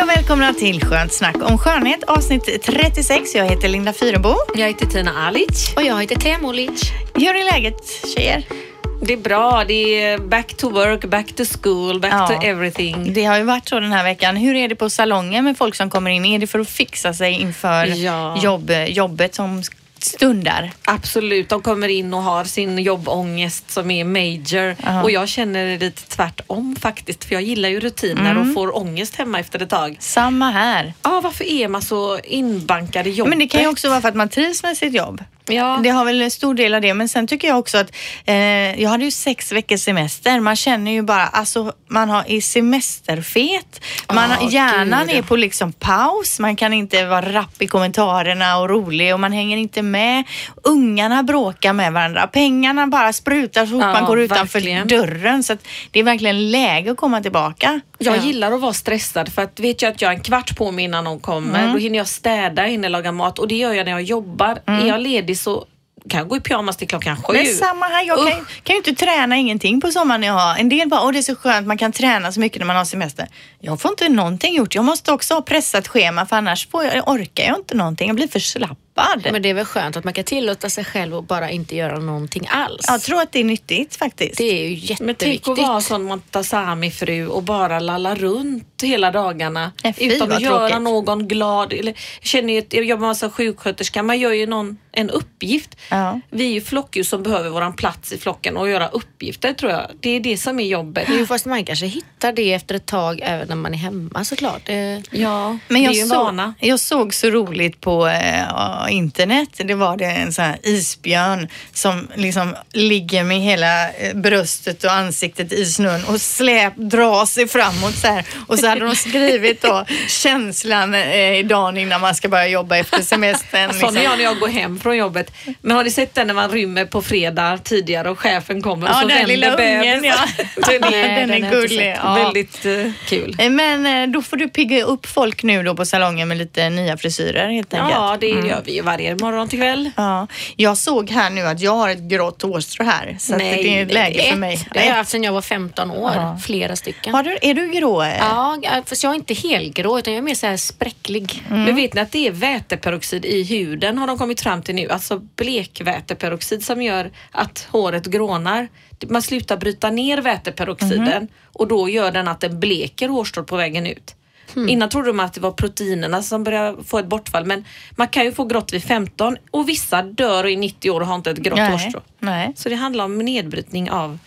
Hej och välkomna till Skönt snack om skönhet avsnitt 36. Jag heter Linda Fyrebo. Jag heter Tina Alic. Och jag heter Teemu Lic. Hur är läget tjejer? Det är bra. Det är back to work, back to school, back Ja. to everything. Det har ju varit så den här veckan. Hur är det på salongen med folk som kommer in? Är det för att fixa sig inför Ja. jobb, jobbet som stundar? Absolut. De kommer in och har sin jobbångest som är major. Ja. Och jag känner det lite tvärtom faktiskt. För jag gillar ju rutiner Mm. och får ångest hemma efter ett tag. Samma här. Ja, varför är man så inbankad i jobbet? Men det kan ju också vara för att man trivs med sitt jobb. Ja. Det har väl en stor del av det. Men sen tycker jag också att eh, jag hade ju sex veckors semester. Man känner ju bara, alltså man har, är semesterfet. Man, Ja, hjärnan gud. är på liksom paus. Man kan inte vara rapp i kommentarerna och rolig och man hänger inte med. Ungarna bråkar med varandra. Pengarna bara sprutar så fort Ja, man går utanför verkligen. dörren. Så det är verkligen läge att komma tillbaka. Jag Ja. gillar att vara stressad för att vet jag att jag är en kvart på mig innan någon kommer. Mm. Då hinner jag städa, hinner laga mat och det gör jag när jag jobbar. Är jag ledig så kan jag gå i pyjamas till klockan sju. Men samma här, jag kan, ju- kan ju inte träna ingenting på sommaren jag har. En del bara, åh det är så skönt, man kan träna så mycket när man har semester. Jag får inte någonting gjort. Jag måste också ha pressat schema för annars får jag, orkar jag inte någonting. Jag blir för slappad. Men det är väl skönt att man kan tillåta sig själv och bara inte göra någonting alls. Jag tror att det är nyttigt faktiskt. Det är ju Men jätteviktigt. tänk att vara sån Montazami-fru och bara lalla runt hela dagarna fy, utan att göra tråkigt. någon glad. Eller, jag känner ju att jag jobbar som sjuksköterska, man gör ju någon, en uppgift. Ja. Vi är ju flockdjur som behöver våran plats i flocken och göra uppgifter tror jag. Det är det som är jobbet. Jo, fast man kanske hittar det efter ett tag även när man är hemma såklart. Det... Ja, Men det jag, är ju vana. jag såg så roligt på eh, internet. Det var det en sån här isbjörn som liksom ligger med hela eh, bröstet och ansiktet i snön och släp drar sig framåt så här. Och så hade de skrivit då känslan eh, dagen innan man ska börja jobba efter semestern. Sån är Liksom. jag när jag går hem från jobbet. Men har ni sett den när man rymmer på fredag tidigare och chefen kommer och Ja, så den vänder lilla ungen ja. Den är, den den är gullig. Ja. väldigt eh, kul. Eh, Men eh, då får du pigga upp folk nu då på salongen med lite nya frisyrer helt enkelt. Ja, det gör vi ju varje morgon till kväll. Ja, jag såg här nu att jag har ett grått hårstrå här så Nej, det är läge för mig. Det har jag haft sedan jag var 15 år. Ja. Flera stycken. Har du, är du grå? Ja, fast jag är inte helgrå utan jag är mer så här spräcklig. Men vet ni att det är väteperoxid i huden har de kommit fram till nu. Alltså blekväteperoxid som gör att håret grånar. Man slutar bryta ner väteperoxiden och då gör den att den bleker hårstrået på vägen ut. Innan trodde man att det var proteinerna som började få ett bortfall men man kan ju få grått vid 15 och vissa dör i 90 år och har inte ett grått hårstrå. Så det handlar om nedbrytning av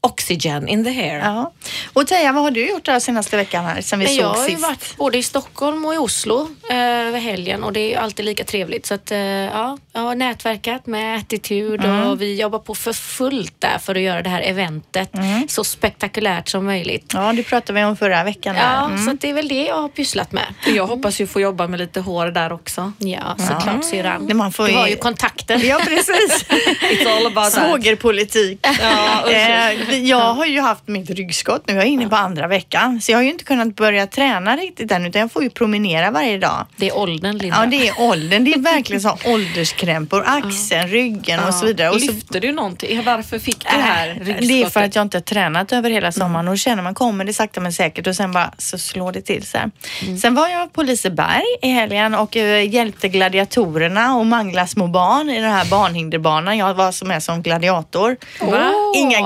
oxygen in the hair. Ja. Och Teija, vad har du gjort den senaste veckan här sen vi Men såg jag har ju sist? varit både i Stockholm och i Oslo eh, över helgen och det är ju alltid lika trevligt. Så att, eh, ja, jag har nätverkat med Attitude Mm. och vi jobbar på för fullt där för att göra det här eventet Mm. så spektakulärt som möjligt. Ja, det pratade vi om förra veckan. där. Ja, Mm. så att det är väl det jag har pysslat med. Jag hoppas ju få jobba med lite hår där också. Ja, såklart syrran. Man får Du har ju kontakter. Ja, precis. It's all about. Svågerpolitik. Ja, jag har ju haft mitt ryggskott nu. Jag är inne på andra veckan. Så jag har ju inte kunnat börja träna riktigt än utan jag får ju promenera varje dag. Det är åldern Linda. Ja, det är åldern. Det är verkligen så ålderskrämpor. Axeln, ryggen och så vidare. Och så, Lyfter du någonting? Varför fick du det här ryggskottet? det är för att jag inte har tränat över hela sommaren och känner man kommer det sakta men säkert och sen bara så slår det till så här. Sen var jag på Liseberg i helgen och eh, hjälpte gladiatorerna och mangla små barn i den här barnhinderbanan. Jag var som är som gladiator. Inga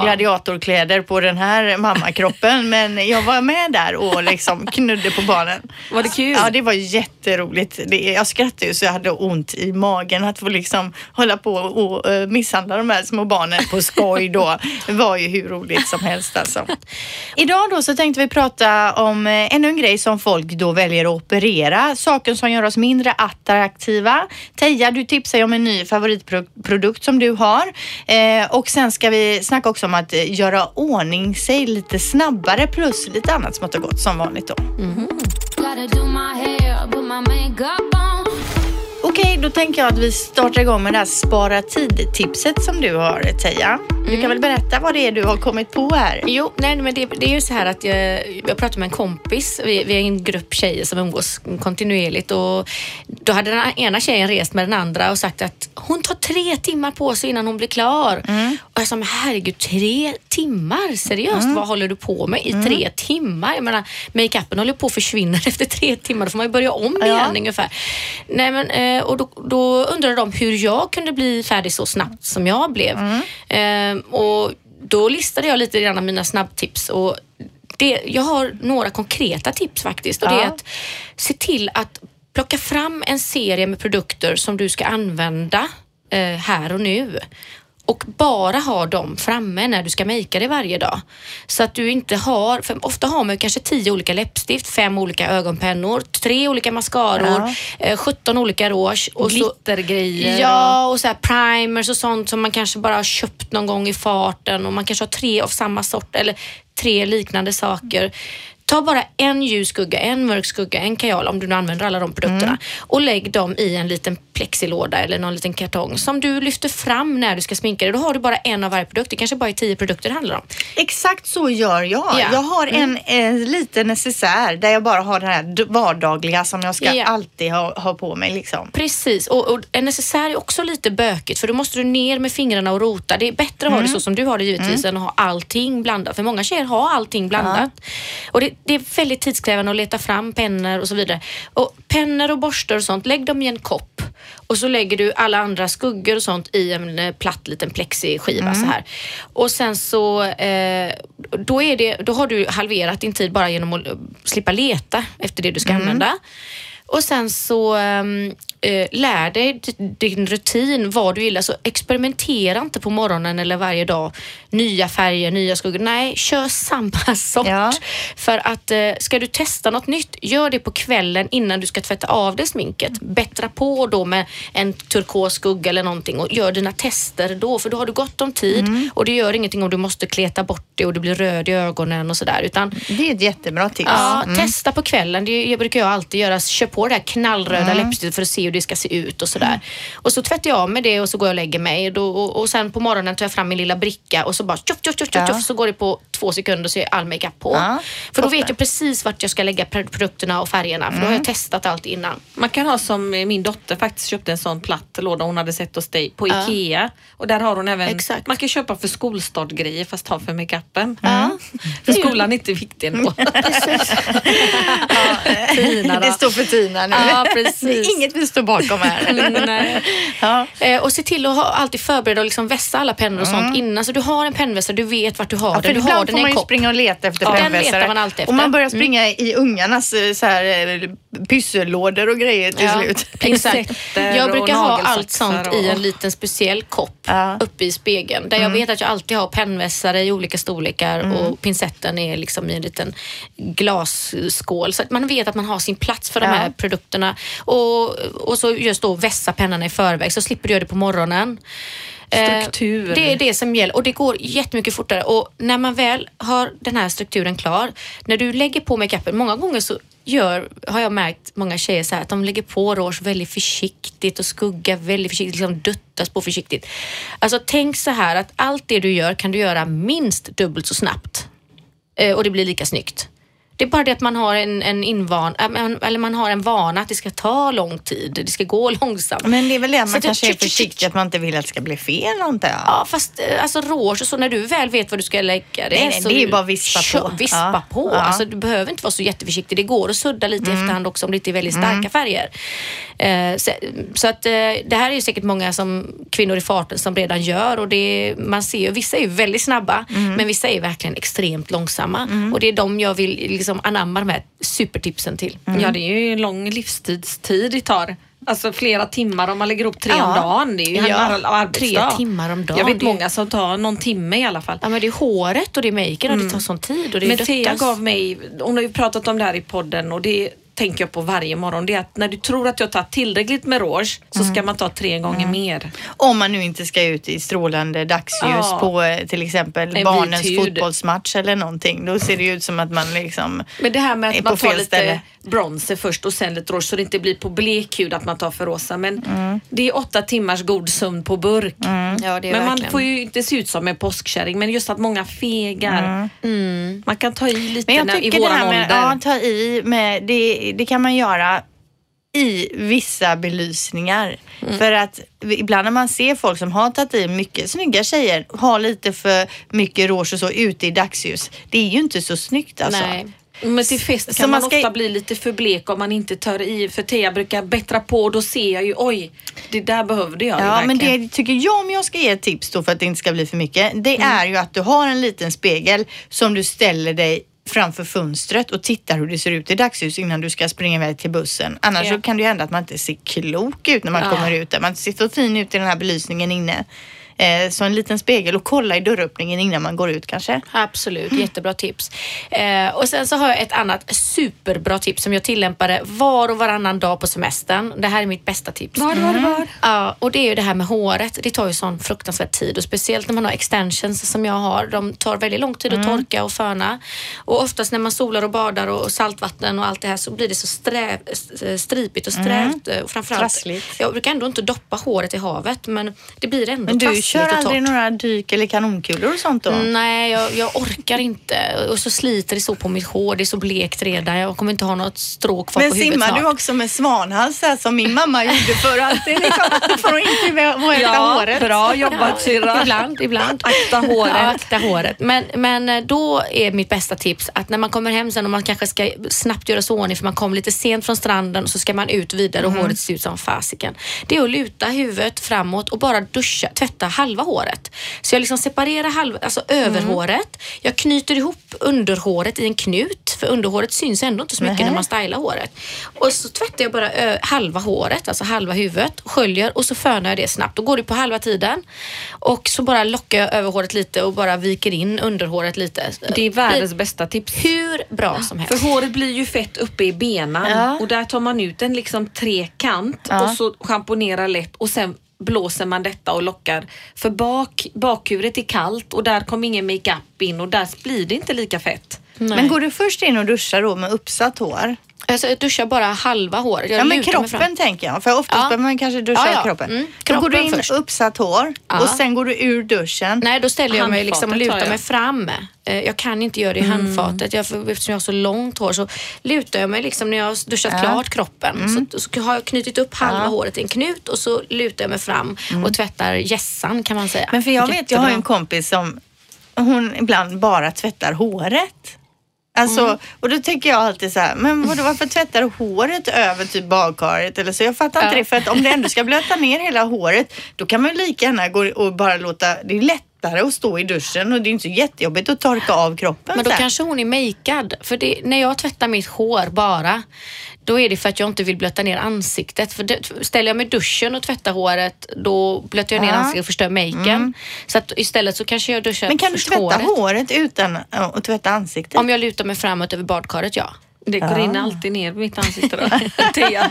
gladiatorkläder på den här mammakroppen men jag var med där och liksom knudde på barnen. Var det kul? Ja, det var jätteroligt. Det, jag skrattade ju så jag hade ont i magen att få liksom hålla på och uh, misshandla de här små barnen på skoj då. Det var ju hur roligt som helst alltså. Idag då så tänkte vi prata om eh, ännu en grej som folk då väljer att operera. Saker som gör oss mindre attraktiva. Teija, du tipsar ju om en ny favoritprodukt som du har. Eh, och sen ska vi snacka också om att eh, göra ordning sig lite snabbare plus lite annat smått och gott som vanligt då. Gotta Okej, då tänker jag att vi startar igång med det här spara tid-tipset som du har Teija. Du kan väl berätta vad det är du har kommit på här? Jo, nej, men det, det är ju så här att jag, jag pratade med en kompis. Vi, vi är en grupp tjejer som umgås kontinuerligt och då hade den ena tjejen rest med den andra och sagt att hon tar tre timmar på sig innan hon blir klar. Och jag sa, men herregud, tre timmar? Seriöst, vad håller du på med i tre timmar? Jag menar, makeupen håller på att försvinna efter tre timmar. Då får man ju börja om igen ungefär. Nej, men, eh, och då, då undrade de hur jag kunde bli färdig så snabbt som jag blev. Eh, och då listade jag lite grann av mina snabbtips och det, jag har några konkreta tips faktiskt och det är Ja. att se till att plocka fram en serie med produkter som du ska använda eh, här och nu och bara ha dem framme när du ska makea det varje dag. Så att du inte har, för ofta har man kanske tio olika läppstift, fem olika ögonpennor, tre olika mascaror, eh, 17 olika rouge. Och så- Glittergrejer. Ja, och så primers och sånt som man kanske bara har köpt någon gång i farten och man kanske har tre av samma sort eller tre liknande saker. Ta bara en ljus skugga, en mörk skugga, en kajal om du nu använder alla de produkterna och lägg dem i en liten plexilåda eller någon liten kartong som du lyfter fram när du ska sminka dig. Då har du bara en av varje produkt. Det kanske bara är tio produkter det handlar om. Exakt så gör jag. Ja. Jag har en, en liten necessär där jag bara har den här vardagliga som jag ska Ja. alltid ha, ha på mig. Liksom. Precis, och, och en necessär är också lite bökigt för då måste du ner med fingrarna och rota. Det är bättre att ha det så som du har det givetvis än att ha allting blandat. För många tjejer har allting blandat. Och det, det är väldigt tidskrävande att leta fram pennor och så vidare. Och pennor och borstar och sånt, lägg dem i en kopp. Och så lägger du alla andra skuggor och sånt i en eh, platt liten plexiskiva så här. Och sen så, eh, då, är det, då har du halverat din tid bara genom att eh, slippa leta efter det du ska använda. Och sen så ehm, eh, lär dig din rutin, vad du gillar. Så experimentera inte på morgonen eller varje dag. Nya färger, nya skuggor. Nej, kör samma sort. Ja. För att eh, ska du testa något nytt, gör det på kvällen innan du ska tvätta av dig sminket. Bättra på då med en turkos skugga eller någonting och gör dina tester då. För då har du gott om tid och det gör ingenting om du måste kleta bort det och du blir röd i ögonen och sådär. Utan Det är ett jättebra tips. Ja, testa på kvällen. Det brukar jag alltid göra. Kör på det här knallröda läppstiftet för att se hur det ska se ut och sådär. Och så tvättar jag av med det och så går jag och lägger mig. Och, då, och, och sen på morgonen tar jag fram min lilla bricka och så bara tjoff, tjoff, tjoff, tjoff, Ja. tjoff, så går det på två sekunder så är all makeup på. Ja, för då vet jag precis vart jag ska lägga pr- produkterna och färgerna. För då har jag testat allt innan. Man kan ha som eh, min dotter faktiskt köpte en sån platt låda hon hade sett hos dig på Ikea. Och där har hon även, Exakt. man kan köpa för skolstartgrejer fast ha för makeupen. Ja. För skolan är inte viktig ändå. Tina då. Det står för Tina nu. Ja, precis. Det är inget vi står bakom här. Nej. Ja. Eh, och se till att ha, alltid förbereda och liksom vässa alla pennor och sånt innan. Så du har en pennvässare, du vet vart du har Ja, den. Du har den får i man en ju kopp. springa och leta efter Ja, den pennvässare. letar man alltid Och man efter. börjar springa i ungarnas eh, så här, eh, pyssellådor och grejer till slut. Exakt. Jag brukar ha allt sånt och- i en liten speciell kopp Ja. uppe i spegeln. Där jag vet att jag alltid har pennvässare i olika storlekar och pincetten är liksom i en liten glasskål. Så att man vet att man har sin plats för de Ja. här produkterna. Och, och så just då vässa pennan i förväg så slipper du göra det på morgonen. Eh, Struktur. Det är det som gäller och det går jättemycket fortare. Och när man väl har den här strukturen klar, när du lägger på makeupen, många gånger så gör, har jag märkt många tjejer så här att de lägger på rouge väldigt försiktigt och skugga väldigt försiktigt, liksom duttas på försiktigt. Alltså tänk så här att allt det du gör kan du göra minst dubbelt så snabbt eh, och det blir lika snyggt. Det är bara det att man har en, en invan, äh, eller man har en vana att det ska ta lång tid, det ska gå långsamt. Men det är väl det Så man kanske är försiktig, att man inte vill att det ska bli fel antar jag. Ja fast eh, alltså rouge och så när du väl vet vad du ska lägga det Nej, nej, så det är ju bara vispa på. Vispa Ja, på. ja. Mm. Alltså, du behöver inte vara så jätteförsiktig. Det går att sudda lite i efterhand också om det inte är väldigt starka färger. Eh, så, så att eh, det här är ju säkert många som kvinnor i farten som redan gör och det man ser ju, vissa är ju väldigt snabba Mm. men vissa är verkligen extremt långsamma och det är de jag vill liksom anamma de här supertipsen till. Mm. Ja, det är ju en lång livstidstid det tar. Alltså flera timmar om man lägger ihop tre Ja. om dagen. Det är ju Ja, tre timmar om dagen, Jag vet det är- många som tar någon timme i alla fall. Ja men det är håret och det är maken och det tar sån tid och det är Men Thea gav mig, hon har ju pratat om det här i podden och det tänker jag på varje morgon. Det är att när du tror att jag tar tillräckligt med rouge så ska man ta tre gånger mer. Om man nu inte ska ut i strålande dagsljus Ja. på eh, till exempel En barnens fotbollsmatch eller någonting. Då ser det ut som att man liksom Men det här med att man tar lite ställe. bronzer först och sen lite rouge så det inte blir på blek hud att man tar för rosa. Men Mm. det är åtta timmars god sömn på burk. Ja, det är Men verkligen. man får ju inte se ut som en påskkärring men just att många fegar. Man kan ta i lite Mm. Men jag när, i tycker det våran här med ålder. ja, ta i med, det, det kan man göra i vissa belysningar. Mm. För att ibland när man ser folk som har tagit i mycket, snygga tjejer, har lite för mycket rouge och så ute i dagsljus. Det är ju inte så snyggt alltså. Nej. Men till fest Så kan man, man ska- ofta bli lite för blek om man inte tar i. För Thea brukar bättra på och då ser jag ju oj, det där behövde jag ju Ja, men det tycker jag, om jag ska ge ett tips då för att det inte ska bli för mycket, det är ju att du har en liten spegel som du ställer dig framför fönstret och tittar hur det ser ut i dagsljus innan du ska springa iväg till bussen. Annars Ja. så kan det ju hända att man inte ser klok ut när man Ja. kommer ut där. Man ser så fin ut i den här belysningen inne. Eh, så en liten spegel och kolla i dörröppningen innan man går ut kanske. Absolut, jättebra tips. Eh, och sen så har jag ett annat superbra tips som jag tillämpade var och varannan dag på semestern. Det här är mitt bästa tips. Var, var, var? Ja, och det är ju det här med håret. Det tar ju sån fruktansvärd tid och speciellt när man har extensions som jag har. De tar väldigt lång tid att torka och föna. Och oftast när man solar och badar och saltvatten och allt det här så blir det så sträv, st- stripigt och strävt. Och framförallt, Trassligt. jag brukar ändå inte doppa håret i havet men det blir ändå Men du kör aldrig några dyk eller kanonkulor och sånt då? Nej, jag, jag orkar inte. Och så sliter det så på mitt hår. Det är så blekt redan. Jag kommer inte ha något stråk kvar Men på huvudet simmar snart. du också med svanhals här, som min mamma gjorde förr? Alltid liksom, får hon inte våta Ja, håret. bra jobbat syrra. Ibland, ibland. Akta håret. Ja, akta håret. Men, men eh, då är mitt bästa tips att när man kommer hem sen och man kanske ska snabbt göra sig ordning för man kom lite sent från stranden och så ska man ut vidare och håret ser ut som fasiken. Det är att luta huvudet framåt och bara duscha, tvätta halva håret. Så jag liksom separerar halva, alltså överhåret. Jag knyter ihop underhåret i en knut för underhåret syns ändå inte så mycket Nähä. när man stylar håret. Och så tvättar jag bara halva håret, alltså halva huvudet, sköljer och så fönar jag det snabbt. Då går det på halva tiden och så bara lockar jag över håret lite och bara viker in underhåret lite. Det är världens bästa tips. Hur bra som helst. För håret blir ju fett uppe i benan Ja. och där tar man ut en liksom trekant Ja. och så schamponerar lätt och sen blåser man detta och lockar. För bak, bakhuvudet är kallt och där kommer ingen makeup in och där blir det inte lika fett. Men går du först in och duschar då med uppsatt hår? Alltså, jag duschar bara halva håret. Jag Ja men kroppen tänker jag. För oftast Ja. behöver man kanske duscha Ja, ja. kroppen. Mm. Då går du Kroppen in först. uppsatt hår Ja. och sen går du ur duschen. Nej, då ställer jag mig liksom lutar mig fram. Eh, Jag kan inte göra det i handfatet. Jag, eftersom jag har så långt hår så lutar jag mig liksom när jag har duschat klart kroppen. Så, så har jag knutit upp halva håret i en knut och så lutar jag mig fram och tvättar gässan kan man säga. Men för jag vet, jag har en kompis som hon ibland bara tvättar håret. Alltså, Mm. och då tänker jag alltid så här, men vadå, varför tvättar du håret över typ badkaret eller så? Jag fattar inte Ja. det, för att om det ändå ska blöta ner hela håret, då kan man ju lika gärna gå och bara låta, det är lättare att stå i duschen och det är inte så jättejobbigt att torka av kroppen Men då sen. kanske hon är makead. För det, när jag tvättar mitt hår bara, då är det för att jag inte vill blöta ner ansiktet. För det, ställer jag mig i duschen och tvättar håret, då blöter jag ner Ja. ansiktet och förstör maken. Så att istället så kanske jag duschar Men kan du tvätta håret. håret, utan att tvätta ansiktet? Om jag lutar mig framåt över badkaret, ja. Det går in alltid ner på mitt ansikte då. Thea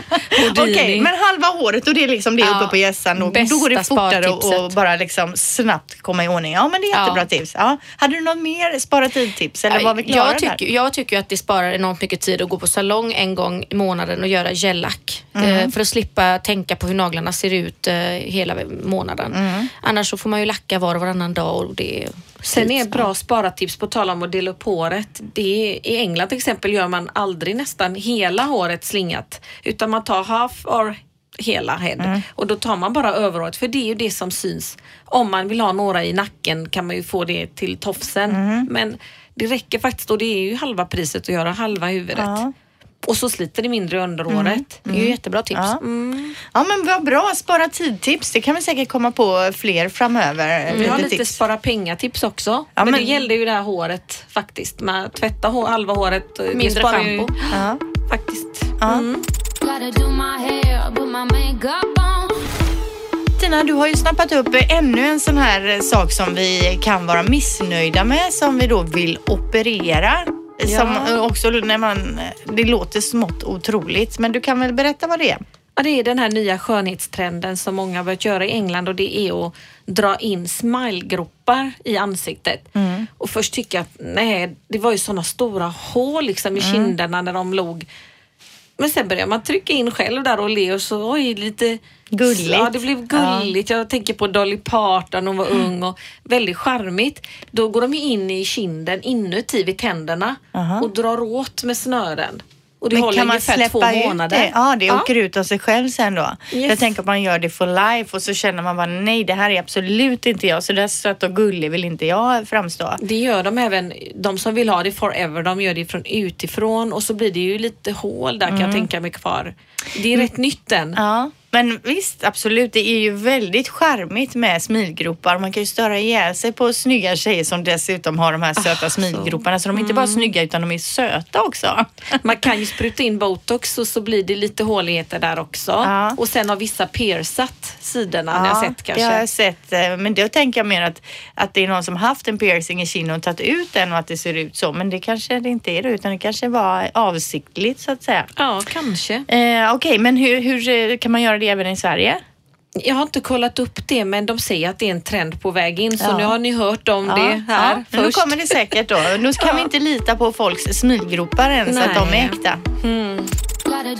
Okej, men halva håret och det är liksom det uppe på hjässan. Då, går det fortare och bara liksom snabbt komma i ordning. Ja, men det är jättebra tips. Ja. Hade du något mer spara tid-tips eller var vi klara jag, där? tycker, jag tycker ju att det sparar enormt mycket tid att gå på salong en gång i månaden och göra gellack. Mm. Eh, för att slippa tänka på hur naglarna ser ut eh, hela månaden. Mm. Annars så får man ju lacka var och varannan dag och det Sen är bra sparatips på tal om att dela upp håret. Det är, I England till exempel gör man aldrig nästan hela håret slingat utan man tar half or hela head och då tar man bara överhåret för det är ju det som syns. Om man vill ha några i nacken kan man ju få det till tofsen men det räcker faktiskt och det är ju halva priset att göra halva huvudet. Ja. Och så sliter det mindre i underhåret. Det är ju jättebra tips. Ja. ja, men vad bra. Spara tid-tips. Det kan vi säkert komma på fler framöver. Vi har lite tips. spara pengar-tips också. Ja, men, men- det gällde ju det här håret faktiskt. Man tvätta hår, halva håret. det Mindre schampo. Ja. Faktiskt. Makeup on. Tina, du har ju snappat upp ännu en sån här sak som vi kan vara missnöjda med som vi då vill operera. Som Ja. också när man, det låter smått otroligt, men du kan väl berätta vad det är? Ja, det är den här nya skönhetstrenden som många har börjat göra i England och det är att dra in smilegropar i ansiktet. Och först tycker jag att nej, det var ju sådana stora hål liksom i kinderna när de låg. Men sen börjar man trycka in själv där och le och så oj, lite Gulligt. Ja, det blev gulligt. Jag tänker på Dolly Parton, hon var ung och väldigt charmigt. Då går de in i kinden inuti vid tänderna och drar åt med snören. Och det Men håller kan man ungefär släppa två ut månader. det? Ja, det åker ut av sig själv sen då. Yes. Jag tänker att man gör det for life och så känner man bara nej, det här är absolut inte jag. Så där söt och gullig vill inte jag framstå. Det gör de även, de som vill ha det forever, de gör det från utifrån och så blir det ju lite hål där kan jag tänka mig kvar. Det är rätt nytt än. Ja, men visst, absolut. Det är ju väldigt charmigt med smilgropar. Man kan ju störa ihjäl sig på snygga tjejer som dessutom har de här söta smilgroparna. Så de är inte bara snygga utan de är söta också. Man kan ju spruta in botox och så blir det lite håligheter där också. Ja. Och sen har vissa piercat sidorna har jag sett kanske. det har jag sett. eh, Men då tänker jag mer att, att det är någon som haft en piercing i kinden och tagit ut den och att det ser ut så. Men det kanske det inte är det, utan det kanske var avsiktligt så att säga. Ja, kanske. Eh, Okej, men hur, hur eh, kan man göra det även i Sverige? Jag har inte kollat upp det men de säger att det är en trend på väg in så Ja. nu har ni hört om det här ja, först. Nu kommer det säkert då. Nu kan vi inte lita på folks smilgropar än så att de är Nej. äkta. Gotta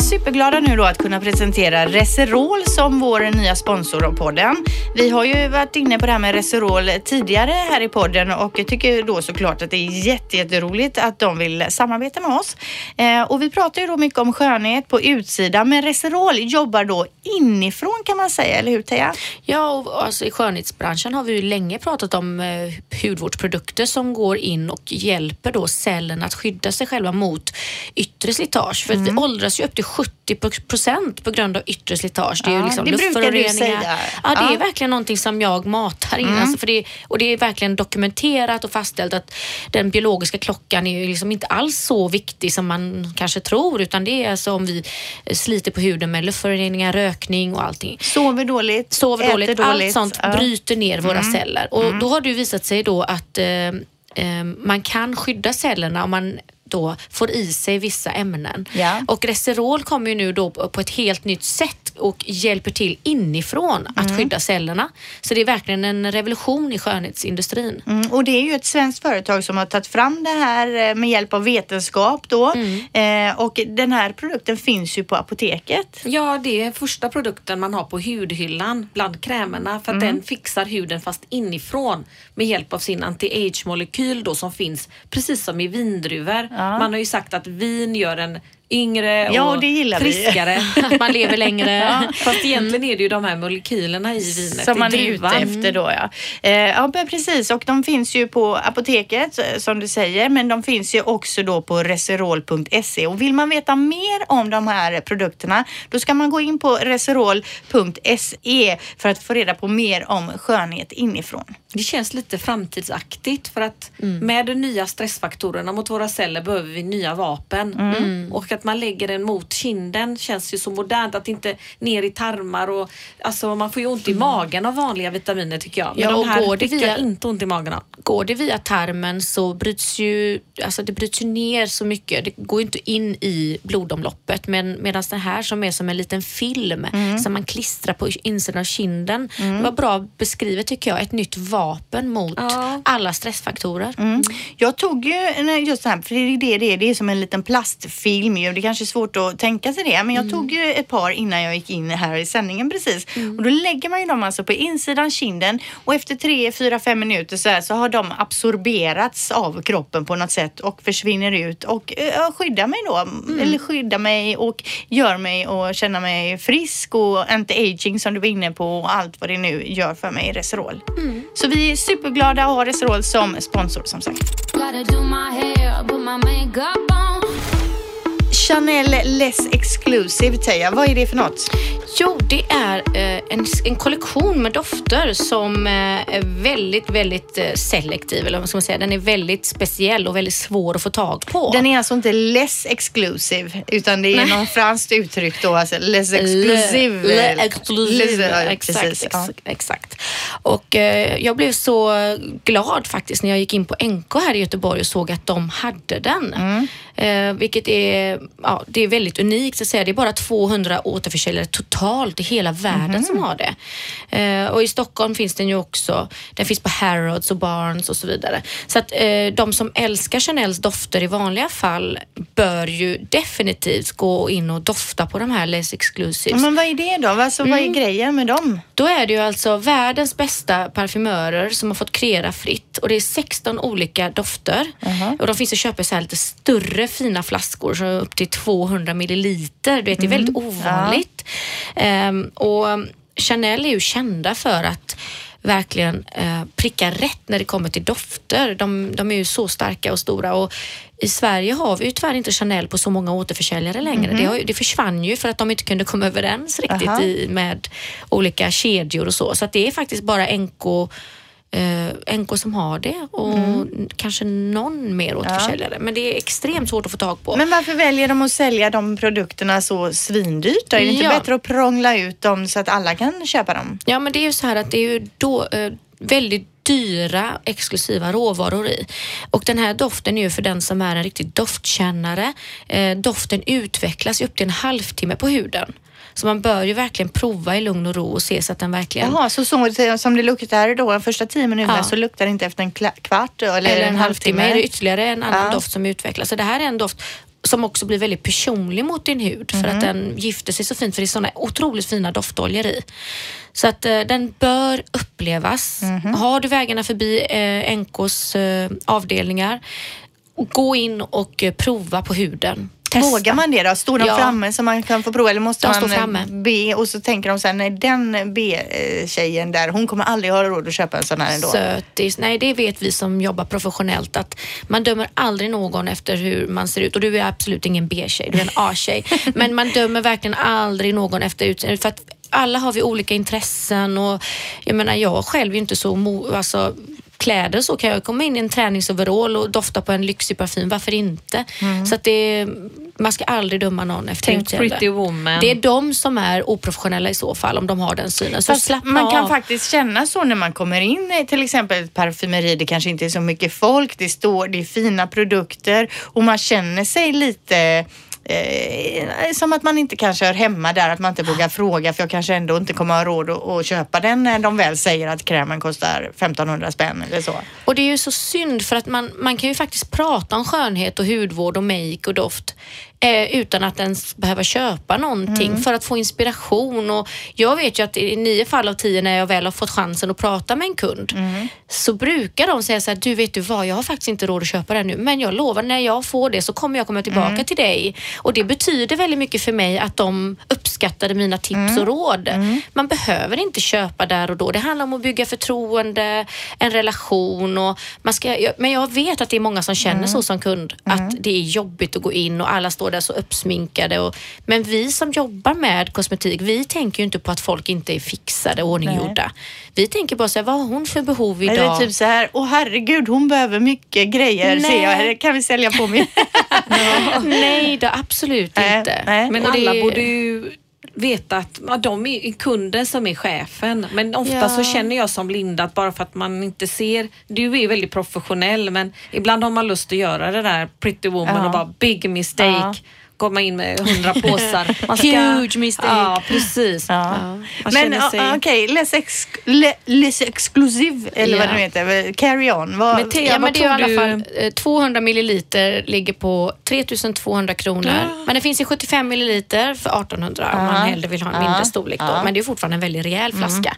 ju superglada nu då att kunna presentera Reserol som vår nya sponsor av podden. Vi har ju varit inne på det här med Reserol tidigare här i podden och jag tycker då såklart att det är jätte, jätteroligt att de vill samarbeta med oss. Eh, och vi pratar ju då mycket om skönhet på utsidan men Reserol jobbar då inifrån kan man säga, eller hur Teija? Ja, och alltså i skönhetsbranschen har vi ju länge pratat om eh, hudvårdsprodukter som går in och hjälper då cellerna att skydda sig själva mot yttre slitage. För Mm. vi åldras ju upp till 70 procent på grund av yttre slitage. Det är ju liksom det brukar du säga. Ja, det. Mm. är verkligen någonting som jag matar in. Alltså för det, och det är verkligen dokumenterat och fastställt att den biologiska klockan är ju liksom inte alls så viktig som man kanske tror utan det är alltså om vi sliter på huden med luftföroreningar, rökning och allting Sover dåligt, sover äter dåligt, allt sånt Ja. Mm. bryter ner våra celler. Och då har det visat sig då att eh, eh, man kan skydda cellerna om man då får i sig vissa ämnen. Ja. Och Reserol kommer ju nu då på ett helt nytt sätt och hjälper till inifrån att Mm. skydda cellerna. Så det är verkligen en revolution i skönhetsindustrin. Mm, och det är ju ett svenskt företag som har tagit fram det här eh, med hjälp av vetenskap då. Mm. Eh, och den här produkten finns ju på apoteket. Ja, det är första produkten man har på hudhyllan bland krämerna för att Mm. den fixar huden fast inifrån med hjälp av sin anti-age-molekyl då som finns precis som i vindruvor. Man har ju sagt att vin gör en yngre Ja, och det gillar vi. friskare. Att man lever längre. Fast egentligen är det ju de här molekylerna i vinet, Som man är ute efter då ja. Eh, ja precis och de finns ju på apoteket eh, som du säger men de finns ju också då på reserol.se och vill man veta mer om de här produkterna då ska man gå in på reserol.se för att få reda på mer om skönhet inifrån. Det känns lite framtidsaktigt för att Mm. med de nya stressfaktorerna mot våra celler behöver vi nya vapen. Mm. Och att man lägger den mot kinden känns ju så modernt. Att inte ner i tarmar och alltså man får ju ont i magen av vanliga vitaminer tycker jag. Men Ja, de och här går det via- jag inte ont i magen av. Går det via tarmen så bryts ju, alltså det bryts ju ner så mycket. Det går ju inte in i blodomloppet. Men medan den här som är som en liten film som man klistrar på insidan av kinden. Det var bra beskrivet tycker jag. Ett nytt vapen mot Ja. alla stressfaktorer. Mm. Jag tog ju just det här, för det är det det är, det är som en liten plastfilm ju. Det kanske är svårt att tänka sig det, men jag tog ju ett par innan jag gick in här i sändningen precis. Och då lägger man ju dem alltså på insidan kinden och efter tre, fyra, fem minuter så, här, så har de absorberats av kroppen på något sätt och försvinner ut och uh, skyddar mig då. Eller skyddar mig och gör mig och känna mig frisk och anti-aging som du var inne på och allt vad det nu gör för mig, Reserol. Så vi är superglada att ha Reserol som sponsor som sagt. Chanel Less Exclusive Teija, vad är det för något? Jo, det är eh, en, en kollektion med dofter som eh, är väldigt, väldigt eh, selektiv. Eller vad ska man säga? Den är väldigt speciell och väldigt svår att få tag på. Den är alltså inte less exclusive utan det är någon franskt uttryck då, alltså less exclusive. Le, le exclusive. Ja, exakt, precis, ja. exakt. Och eh, jag blev så glad faktiskt när jag gick in på NK här i Göteborg och såg att de hade den. Mm. Eh, vilket är, ja, det är väldigt unikt att säga. Det är bara 200 återförsäljare totalt i hela världen Mhm. som har det. Eh, och i Stockholm finns den ju också. Den finns på Harrods och Barnes och så vidare. Så att eh, de som älskar Chanels dofter i vanliga fall bör ju definitivt gå in och dofta på de här Less Exclusives. Men vad är det då? Alltså, Vad Mm. är grejen med dem? Då är det ju alltså världens bästa parfymörer som har fått kreera fritt och det är 16 olika dofter. Och de finns att köpa i så här lite större fina flaskor, så upp till 200 milliliter. Du vet, det är väldigt ovanligt. Ehm, och Chanel är ju kända för att verkligen eh, pricka rätt när det kommer till dofter. De, de är ju så starka och stora och i Sverige har vi ju tyvärr inte Chanel på så många återförsäljare längre. Det, har, det försvann ju för att de inte kunde komma överens riktigt i, med olika kedjor och så. Så att det är faktiskt bara NK, eh, NK som har det och kanske någon mer återförsäljare. Men det är extremt svårt att få tag på. Men varför väljer de att sälja de produkterna så svindyrt då? Är det inte Ja. bättre att prångla ut dem så att alla kan köpa dem? Ja, men det är ju så här att det är ju då eh, väldigt dyra exklusiva råvaror i. Och den här doften är ju för den som är en riktig doftkännare. Eh, doften utvecklas upp till en halvtimme på huden. Så man bör ju verkligen prova i lugn och ro och se så att den verkligen Jaha, så, så som det luktar då de första tio minuterna Ja. så luktar det inte efter en kvart eller, eller en halvtimme är det ytterligare en annan Ja. doft som utvecklas. Så det här är en doft som också blir väldigt personlig mot din hud för Mhm. att den gifter sig så fint för det är sådana otroligt fina doftoljor i. Så att eh, den bör upplevas. Mhm. Har du vägarna förbi eh, NKs eh, avdelningar, gå in och eh, prova på huden. Testa. Vågar man det då? Står de Ja. framme så man kan få prova eller måste De man framme. be och så tänker de sen nej den B-tjejen där hon kommer aldrig ha råd att köpa en sån här ändå. Sötis. Nej, det vet vi som jobbar professionellt att man dömer aldrig någon efter hur man ser ut och du är absolut ingen B-tjej, du är en A-tjej. Men man dömer verkligen aldrig någon efter utseendet för att alla har vi olika intressen och jag menar jag själv är inte så mo- alltså, kläder så kan jag komma in i en träningsoverall och dofta på en lyxig parfym. Varför inte? Så att det, man ska aldrig döma någon efter Tänk utseende. Pretty Woman. Det är de som är oprofessionella i så fall om de har den synen. Så Fast slappna man kan av. faktiskt känna så när man kommer in i till exempel ett parfymeri. Det kanske inte är så mycket folk, det, står, det är fina produkter och man känner sig lite Eh, som att man inte kanske hör hemma där, att man inte vågar fråga för jag kanske ändå inte kommer ha råd att, att köpa den när de väl säger att krämen kostar 1500 spänn eller så. Och det är ju så synd för att man, man kan ju faktiskt prata om skönhet och hudvård och make och doft eh, utan att ens behöva köpa någonting för att få inspiration. Och jag vet ju att i nio fall av tio när jag väl har fått chansen att prata med en kund så brukar de säga så här, du vet du vad, jag har faktiskt inte råd att köpa det nu men jag lovar när jag får det så kommer jag komma tillbaka till dig. Och det betyder väldigt mycket för mig att de uppskattade mina tips och råd. Man behöver inte köpa där och då. Det handlar om att bygga förtroende, en relation och man ska, men jag vet att det är många som känner så som kund att det är jobbigt att gå in och alla står där så uppsminkade. Och, men vi som jobbar med kosmetik, vi tänker ju inte på att folk inte är fixade och ordninggjorda. Vi tänker bara så här, vad har hon för behov idag? Eller typ så här, åh herregud hon behöver mycket grejer Nej. ser jag, kan vi sälja på mig. Nej, då, absolut inte. nej. Men Och det- alla borde ju veta att ja, de är kunden som är chefen. Men ofta Ja. så känner jag som Linda att bara för att man inte ser, du är väldigt professionell men ibland har man lust att göra det där pretty woman Ja. och bara big mistake. Ja. Komma in med hundra påsar. Man Huge mistake. Ja, precis. Ja. Man Men ja, okej, less, ex, le, less exclusive eller vad Ja. det heter. Carry on. Vad, Men Thea, Ja, vad men det är i alla du? fall eh, 200 milliliter ligger på 3200 kronor. Men det finns i 75 milliliter för 1800 om man hellre vill ha en mindre storlek. Då. Men det är fortfarande en väldigt rejäl flaska.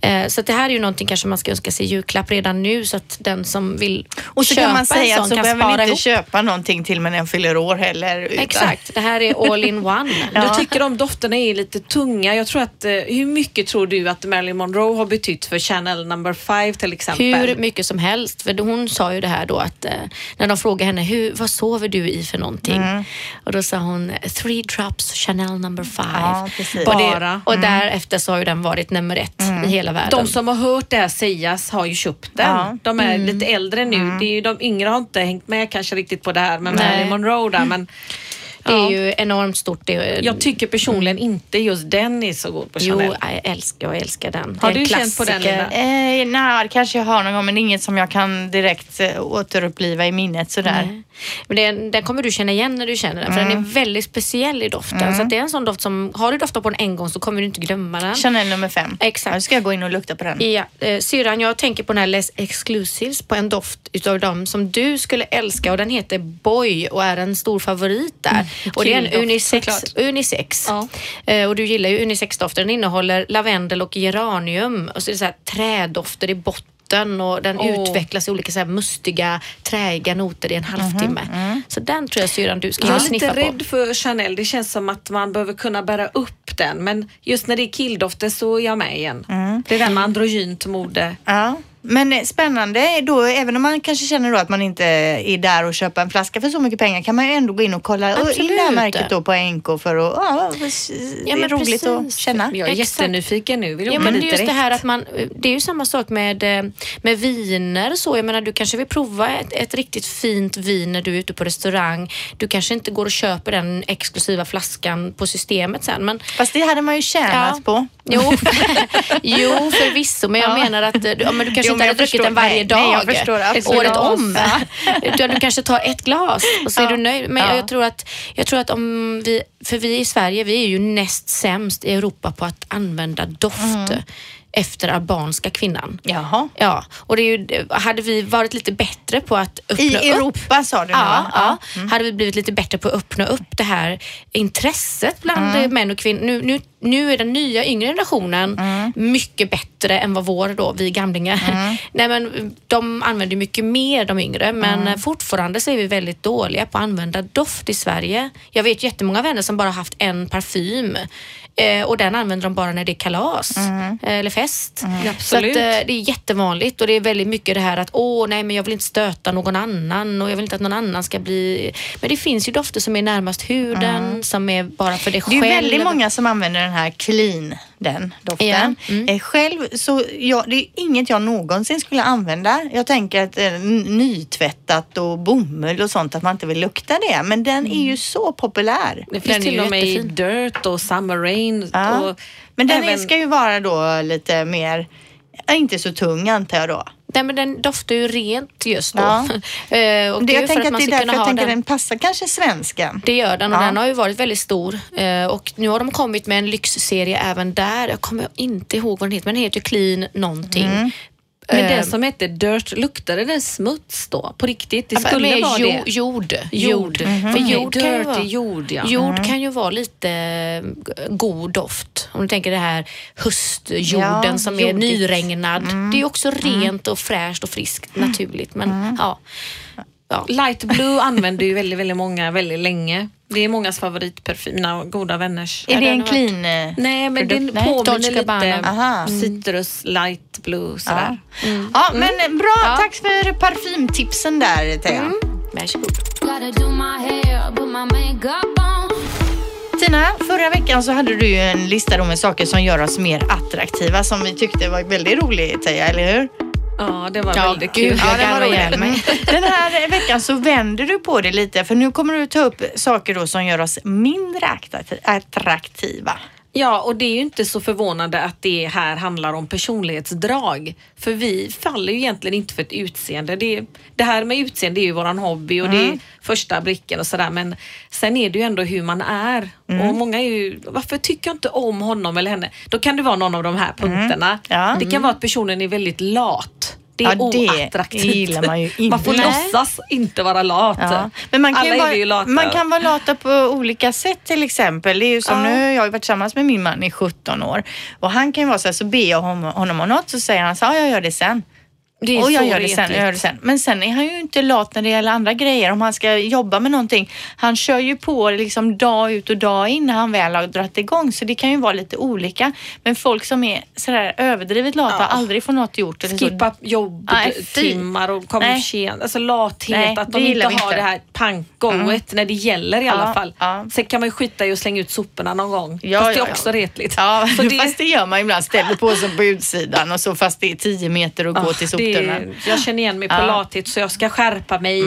Eh, Så det här är ju någonting kanske man ska önska sig julklapp redan nu så att den som vill och så köpa kan man en säga sån att så kan behöver spara man inte ihop. köpa någonting till men en fyller år heller. Utan Exakt. Exakt, det här är all in one. Du tycker de dofterna är lite tunga. Jag tror att, eh, hur mycket tror du att Marilyn Monroe har betytt för Chanel number 5 till exempel? Hur mycket som helst. För hon sa ju det här då att eh, när de frågade henne, hur, vad sover du i för någonting? Mm. Och då sa hon, three drops Chanel number five. Ja, precis. och, Bara. det, och därefter så har ju den varit nummer ett i hela världen. De som har hört det här sägas har ju köpt den. Ja. De är lite äldre nu. Det är ju, de yngre har inte hängt med kanske riktigt på det här med. Marilyn Monroe där, men det är ja. ju enormt stort. Det, jag tycker personligen inte just den är så god på Jo, Chanel. jag älskar, jag älskar den. Har är du känt på den. Linda? Eh, nej, det kanske jag har någon gång men är inget som jag kan direkt eh, återuppliva i minnet sådär. Nej. Men den, den kommer du känna igen när du känner den för den är väldigt speciell i doften. Så att det är en sån doft som, har du doftat på den en gång så kommer du inte glömma den. Chanel nummer fem. Exakt. Nu ska jag gå in och lukta på den. Ja, eh, syrran, jag tänker på den här Les Exclusives på en doft utav dem som du skulle älska och den heter Boy och är en stor favorit där. Och det är en unisex. såklart. unisex. Ja. Eh, och du gillar ju unisexdofter. Den innehåller lavendel och geranium och så är det så här trädofter i botten och den Åh. utvecklas i olika så här mustiga, träiga noter i en halvtimme. Så den tror jag syrran du ska Jag är sniffa lite på. rädd för Chanel. Det känns som att man behöver kunna bära upp den. Men just när det är killdofter så är jag med igen. Det är den med androgynt mode. Ja. Men eh, spännande då, även om man kanske känner då att man inte är där och köper en flaska för så mycket pengar kan man ju ändå gå in och kolla in det här Absolut. märket då på NK för att, ja, det är roligt att känna. Jag är Exakt. jättenyfiken nu. Vill Ja, men det dit är just det här att man, det är ju samma sak med, eh, med viner så. Jag menar, du kanske vill prova ett, ett riktigt fint vin när du är ute på restaurang. Du kanske inte går och köper den exklusiva flaskan på systemet sen. Men, Fast det hade man ju tjänat Ja. på. jo, jo, förvisso. Men jag Ja. menar att eh, ja, men du kanske inte hade druckit den varje Nej, dag. nej, förstår. Året om. Utan du kanske tar ett glas och så är Ja. du nöjd. Men Ja. jag, tror att, jag tror att om vi, för vi i Sverige, vi är ju näst sämst i Europa på att använda doft Mm. Efter albanska kvinnan. Jaha. Ja, och det är ju, hade vi varit lite bättre på att öppna I upp Europa sa du nu Ja, ja. hade vi blivit lite bättre på att öppna upp det här intresset bland Mm. män och kvinnor. Nu, nu, nu är den nya yngre generationen Mm. mycket bättre än vad vår då, vi gamlingar. Nej, men de använder mycket mer de yngre men Mm. fortfarande så är vi väldigt dåliga på att använda doft i Sverige. Jag vet jättemånga vänner som bara haft en parfym eh, och den använder de bara när det är kalas Mm. eh, eller fest. Så att, eh, det är jättevanligt och det är väldigt mycket det här att åh nej men jag vill inte stöta någon annan och jag vill inte att någon annan ska bli... Men det finns ju dofter som är närmast huden som är bara för dig Det är själv. väldigt många som använder den här clean, den doften. Ja, mm. Eh, Själv så, ja, det är inget jag någonsin skulle använda. Jag tänker att eh, nytvättat och bomull och sånt, att man inte vill lukta det. Men den är ju så populär. Det finns till ju och med i. Dirt och Summer Rain. Ja. Och Men den även- ska ju vara då lite mer, ja, inte så tung antar jag då. Nej men den doftar ju rent just då. Ja. Eh, och Det, jag ju tänker att att det är därför jag tänker den. den passar kanske svensken. Det gör den och Ja. den har ju varit väldigt stor eh, och nu har de kommit med en lyxserie även där. Jag kommer inte ihåg vad den heter men den heter Clean någonting. Mm. Men Eh, den som hette Dirt, luktade den smuts då? På riktigt? Det skulle med vara jo- det. Jord. Jord. För Okej, jord kan ju vara, är jord, ja. Jord kan ju vara lite eh, god doft. Om du tänker det här höstjorden Ja, som är jordigt. nyregnad. Det är också rent och fräscht och friskt naturligt. Men ja. ja. Light Blue använder ju väldigt, väldigt många väldigt länge. Det är mångas favoritparfym, mina goda vänners. Är det den en clean? eh, Nej, men produkt? den Nej. påminner lite Aha. citrus, light blue sådär. Ja, men bra. Tack för parfymtipsen där, Thea. Varsågod. Makeup on. Tina, förra veckan så hade du ju en lista med saker som gör oss mer attraktiva som vi tyckte var väldigt roligt, Teija, eller hur? Ja, det var Ja, väldigt gud, kul. jag det var garvar ihjäl mig. Den här veckan så vänder du på det lite för nu kommer du ta upp saker då som gör oss mindre attrakt- attraktiva. Ja, och det är ju inte så förvånande att det här handlar om personlighetsdrag. För vi faller ju egentligen inte för ett utseende. Det, det här med utseende är ju våran hobby och det är första blicken och sådär. Men sen är det ju ändå hur man är. Och många är ju, varför tycker jag inte om honom eller henne? Då kan det vara någon av de här punkterna. Ja. Det kan vara att personen är väldigt lat. Det är Ja, det oattraktivt. gillar man ju inte. Man får Nej. låtsas inte vara lat. Ja. Men man kan, Alla ju är ju vara, lata. man kan vara lata på olika sätt till exempel. Det är ju som Ja. nu, jag har varit tillsammans med min man i 17 år och han kan ju vara så här, så ber jag honom, honom om något så säger han så ja jag gör det sen. Det är och jag gör det sen, jag gör det sen. Men sen är han ju inte lat när det gäller andra grejer. Om han ska jobba med någonting. Han kör ju på liksom dag ut och dag in när han väl har dragit igång. Så det kan ju vara lite olika. Men folk som är sådär överdrivet lata och aldrig får något gjort. Eller så, Skippa Nej, jobbtimmar och komma för sent. Alltså lathet, Nej, att de inte har inte. det här panggoet när det gäller i alla Ja, fall. ja. Sen kan man ju skita i att slänga ut soporna någon gång. Ja, fast det ja, är ja. också retligt. Ja, Så det, fast det gör man ibland. Ställer på sig på utsidan och så fast det är tio meter att gå Ah, det, jag känner igen mig på Ja. Mm. lathet så jag ska skärpa mig.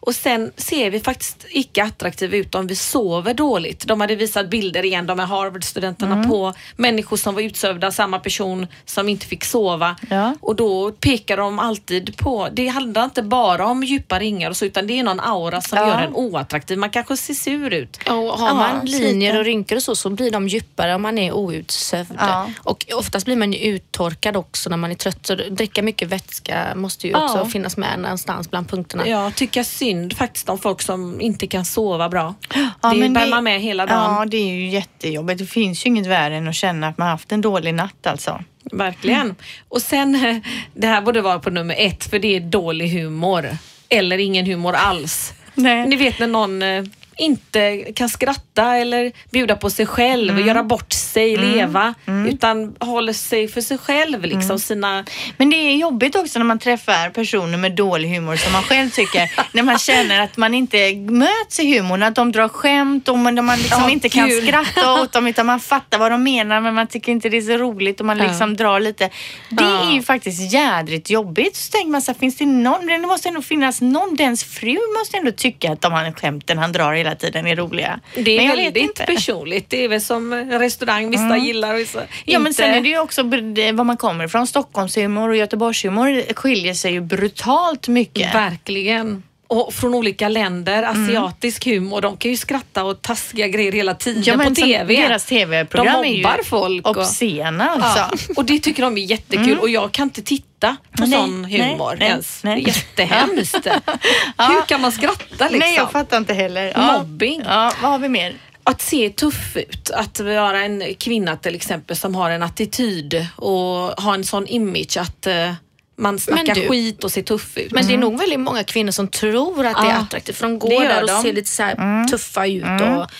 Och sen ser vi faktiskt icke attraktiva ut om vi sover dåligt. De hade visat bilder igen, de här Harvard-studenterna Mm. på människor som var utsövda samma person som inte fick sova. Ja. Och då pekar de alltid på, det handlar inte bara om djupa ringar och så utan det är någon aura som Ja. gör en oattraktiv. Man kanske ser sur ut. Och har Ja, man linjer sliten. och rynkor och så, så blir de djupare om man är outsövd. Ja. Och oftast blir man ju uttorkad också när man är trött. Så dricka mycket vätska måste ju Ja. också finnas med någonstans bland punkterna. Jag tycker synd faktiskt om folk som inte kan sova bra. Ja, det bär det- man med hela dagen. Ja, det är ju jättejobbigt. Det finns ju inget värre än att känna att man haft en dålig natt alltså. Verkligen. Och sen, det här borde vara på nummer ett för det är dålig humor. Eller ingen humor alls. Nej. Ni vet när någon eh, inte kan skratta eller bjuda på sig själv, Mm. göra bort sig, leva. Utan håller sig för sig själv. Liksom, Mm. sina, Men det är jobbigt också när man träffar personer med dålig humor som man själv tycker. när man känner att man inte möts i humorn, att de drar skämt och man, man liksom Ja, inte kan kul. skratta åt dem utan man fattar vad de menar men man tycker inte det är så roligt och man liksom drar lite. Det är ju faktiskt jädrigt jobbigt. Så tänker man så här, finns det någon, det måste ändå finnas någon, dens fru måste ändå tycka att de här skämten han drar hela tiden är roliga. det är Men jag vet väldigt inte. personligt. Det är väl som restaurang, vissa gillar och vissa Ja men sen är det ju också var man kommer ifrån. Stockholmshumor och Göteborgshumor skiljer sig ju brutalt mycket. Verkligen. Och från olika länder, Mm. asiatisk humor, de kan ju skratta och taskiga grejer hela tiden Ja, på TV. Deras tv-program De är ju folk och- obscena Ja, alltså. och det tycker de är jättekul och jag kan inte titta på Nej, sån humor nej, ens. nej. Jättehemskt. Hur kan man skratta liksom? Nej, jag fattar inte heller. Mobbing. Ja, vad har vi mer? Att se tuff ut, att vara en kvinna till exempel som har en attityd och har en sån image att eh, man snackar du- skit och ser tuff ut. Men det är nog väldigt många kvinnor som tror att det är Ja, attraktivt för de går där och de. ser lite så här tuffa ut. Och,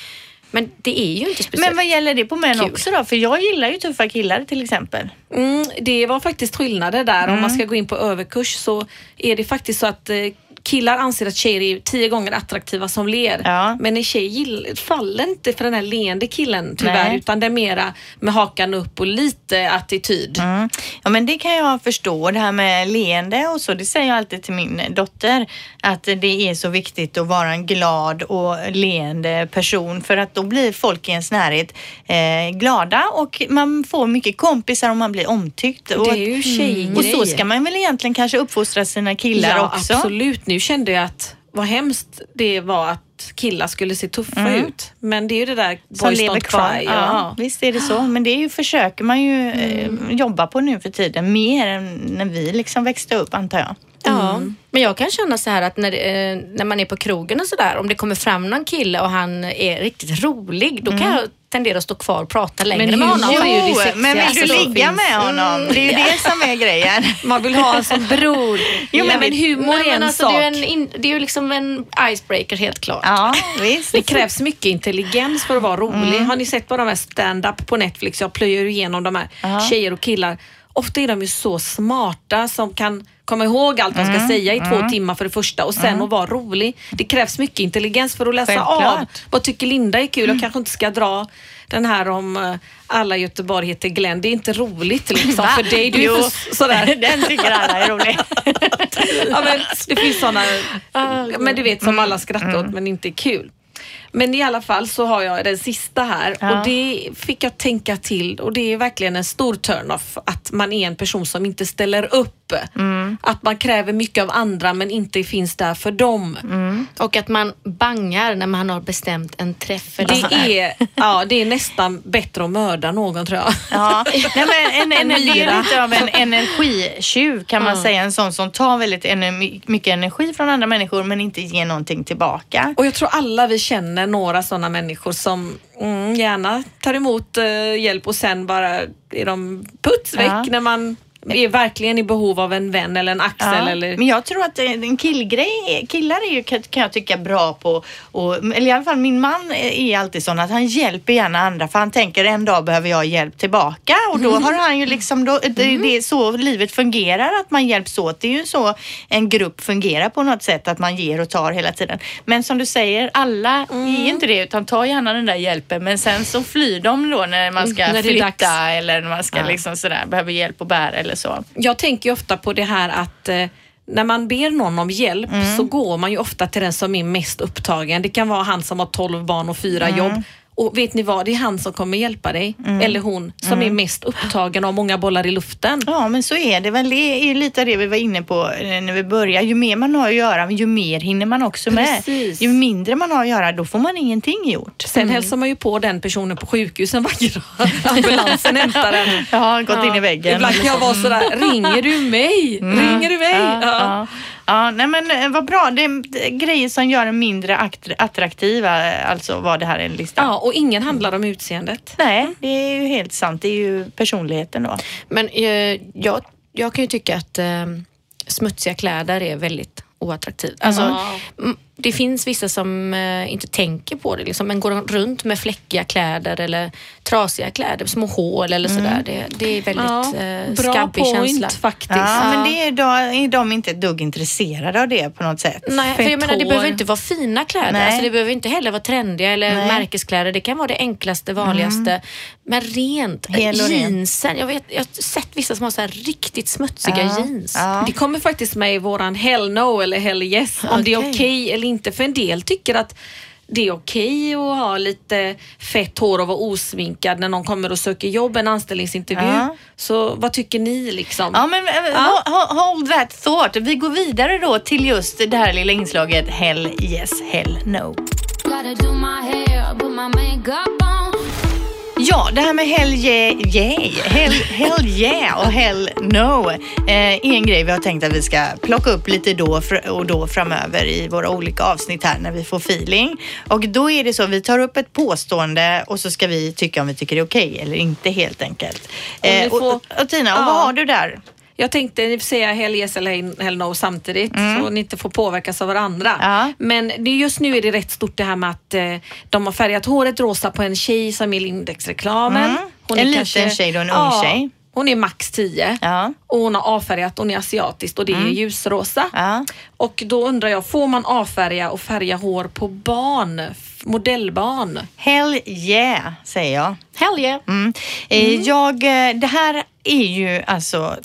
men det är ju inte speciellt. Men vad gäller det på män Kul. också då? För jag gillar ju tuffa killar till exempel. Mm, det var faktiskt skillnader där. Om man ska gå in på överkurs så är det faktiskt så att eh, killar anser att tjejer är tio gånger attraktiva som ler. Ja. Men en tjej faller inte för den här leende killen tyvärr. Nej. Utan det är mera med hakan upp och lite attityd. Mm. Ja men det kan jag förstå. Det här med leende och så, det säger jag alltid till min dotter. Att det är så viktigt att vara en glad och leende person för att då blir folk i ens närhet eh, glada och man får mycket kompisar och man blir omtyckt. Och, Det är ju tjejgrej. och så ska man väl egentligen kanske uppfostra sina killar ja, också. absolut. Nu kände jag att vad hemskt det var att killar skulle se tuffa ut. Men det är ju det där Mm. Som boys lever don't kvar. cry. Ja, Ja. visst är det så. Men det är ju, försöker man ju eh, jobba på nu för tiden. Mer än när vi liksom växte upp antar jag. Ja, men jag kan känna så här att när, eh, när man är på krogen och sådär, om det kommer fram någon kille och han är riktigt rolig, då kan jag tendera att stå kvar och prata längre Men med honom. Jo, men vill du som ligga finns. med honom? Det är ju det som är grejen. Man vill ha en som bror. Jo, men men det- humor är en alltså, sak. det, är ju en in, det är ju liksom en icebreaker helt klart. Ja, visst. Det krävs mycket intelligens för att vara rolig. Mm. Har ni sett på de här stand-up på Netflix? Jag plöjer igenom de här Ja. tjejer och killar. Ofta är de ju så smarta som kan komma ihåg allt de Mm. ska säga i två timmar för det första och sen att vara rolig. Det krävs mycket intelligens för att läsa av. Självklart. Vad tycker Linda är kul? Jag kanske inte ska dra den här om eh, alla i Göteborg heter Glenn. Det är inte roligt liksom Va? för dig. Du är Jo. sådär. Den tycker alla är rolig. ja, men det finns sådana, men du vet Mm. som alla skrattar åt men inte är kul. Men i alla fall så har jag den sista här Ja. och det fick jag tänka till och det är verkligen en stor turn-off att man är en person som inte ställer upp. Mm. Att man kräver mycket av andra men inte finns där för dem. Mm. Och att man bangar när man har bestämt en träff. Det är, ja, det är nästan bättre att mörda någon tror jag. Ja. Nej, men en, en, En det är myra. lite av en energitjuv kan man säga. En sån som tar väldigt ener- mycket energi från andra människor men inte ger någonting tillbaka. Och jag tror alla vi känner några sådana människor som mm, gärna tar emot eh, hjälp och sen bara är de puts väck Ja. när man är verkligen i behov av en vän eller en axel Ja, eller... Men jag tror att en killgrej, killar är ju kan jag tycka bra på, och, eller i alla fall min man är alltid sån att han hjälper gärna andra för han tänker en dag behöver jag hjälp tillbaka. Och då har han ju liksom, då, det, det är så livet fungerar att man hjälps åt. Det är ju så en grupp fungerar på något sätt att man ger och tar hela tiden. Men som du säger, alla är inte det utan tar gärna den där hjälpen. Men sen så flyr de då när man ska Mm, flytta eller när man ska liksom sådär, behöver hjälp att bära eller så. Jag tänker ofta på det här att eh, när man ber någon om hjälp Mm. så går man ju ofta till den som är mest upptagen. Det kan vara han som har 12 barn och fyra Mm. jobb. Och vet ni vad, det är han som kommer hjälpa dig. Eller hon som är mest upptagen och har många bollar i luften. Ja, men så är det väl. Det är lite av det vi var inne på eh, när vi började. Ju mer man har att göra, ju mer hinner man också med. Precis. Ju mindre man har att göra, då får man ingenting gjort. Sen hälsar man ju på den personen på sjukhusen varje dag. Ambulansen hämtar den. Ja, gått in i väggen. Ibland kan jag vara sådär, ringer du mig? Ringer du mig? Ja, Ja. Ja. nej men eh, vad bra. Det är är grejer som gör en mindre akt- attraktiva, eh, alltså var det här en lista. ja, och ingen handlar om utseendet. Nej, det är ju helt sant. Det är ju personligheten då. Men eh, jag, jag kan ju tycka att eh, smutsiga kläder är väldigt oattraktivt. Alltså, mm, det finns vissa som eh, inte tänker på det, liksom, men går runt med fläckiga kläder eller trasiga kläder, små hål eller sådär. Det, det är väldigt eh, Bra skabbig point känsla. faktiskt. Ja, men det är, då, är de inte ett dugg intresserade av det på något sätt. Nej, för jag menar det behöver inte vara fina kläder. Nej. Alltså, det behöver inte heller vara trendiga eller Nej. märkeskläder. Det kan vara det enklaste, vanligaste. Men rent, jeansen. Jag, vet, jag har sett vissa som har så här riktigt smutsiga Ja. jeans. Ja. Det kommer faktiskt med i våran hell no eller hell yes. Om det är Okej. okej eller inte. För en del tycker att det är okej att ha lite fett hår och vara osminkad när någon kommer och söker jobb, en anställningsintervju. Ja. Så vad tycker ni liksom? Ja, men eh, Ja. ho- ho- hold that thought. Vi går vidare då till just det här lilla inslaget Hell yes, hell no. Ja, det här med hell yeah, yeah, hell, hell yeah och hell no eh, är en grej vi har tänkt att vi ska plocka upp lite då och då framöver i våra olika avsnitt här när vi får feeling. Och då är det så, vi tar upp ett påstående och så ska vi tycka om vi tycker det är okej eller inte helt enkelt. Eh, och, och, och Tina, och Ja. vad har du där? Jag tänkte säga hell yes eller hell no samtidigt så ni inte får påverkas av varandra. Mm. Ja. Men just nu är det rätt stort det här med att eh, de har färgat håret rosa på en tjej som är i Lindex-reklamen. Mm. En liten tjej då, en ung tjej. Hon är max 10 Ja. Mm. och hon har avfärgat, hon är asiatisk och det är ljusrosa. Ja. Och då undrar jag, får man avfärga och färga hår på barn? Modellbarn? Hell yeah, säger jag. Hell yeah. Mm. Eh, Jag, eh, det här är ju alltså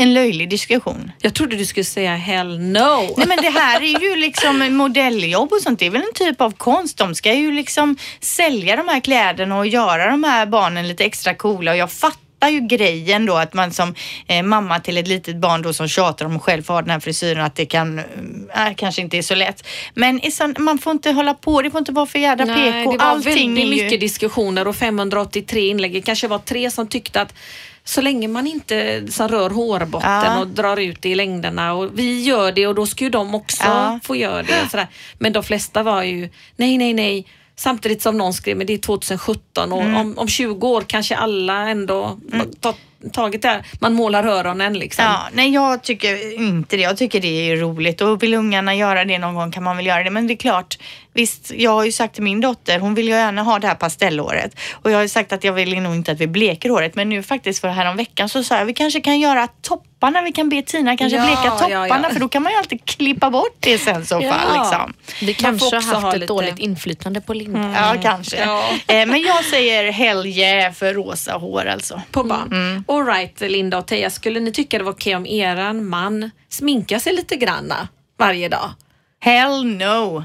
en löjlig diskussion. Jag trodde du skulle säga hell no. Nej men det här är ju liksom modelljobb och sånt. Det är väl en typ av konst. De ska ju liksom sälja de här kläderna och göra de här barnen lite extra coola och jag fattar ju grejen då att man som eh, mamma till ett litet barn då som tjatar om själv få ha den här frisyren att det kan, äh, kanske inte är så lätt. Men sån, man får inte hålla på, det får inte vara för jädra Nej, PK. det var Allting väldigt ju... mycket diskussioner och 583 inlägg. Det kanske var tre som tyckte att så länge man inte så rör hårbotten Ja. och drar ut det i längderna och vi gör det och då ska ju de också Ja. få göra det. Sådär. Men de flesta var ju nej, nej, nej. Samtidigt som någon skrev, men det är 2017 och Mm. om, om 20 år kanske alla ändå ta, tagit det. Man målar öronen liksom. Ja, nej jag tycker inte det. Jag tycker det är roligt och vill ungarna göra det någon gång kan man väl göra det. Men det är klart, visst, jag har ju sagt till min dotter, hon vill ju gärna ha det här pastellhåret. Och jag har ju sagt att jag vill nog inte att vi bleker håret. Men nu faktiskt för här om veckan så sa jag, vi kanske kan göra topparna, vi kan be Tina kanske Ja, bleka ja, topparna ja. för då kan man ju alltid klippa bort det sen så fall. Ja. Liksom. Vi kanske har ha haft ett lite- dåligt inflytande på Linda. Ja, kanske. Ja. Eh, Men jag säger hell yeah för rosa hår alltså. på barn. Mm. All right, Linda och Teija, skulle ni tycka det var okej om eran man sminkar sig lite granna varje dag? Hell no.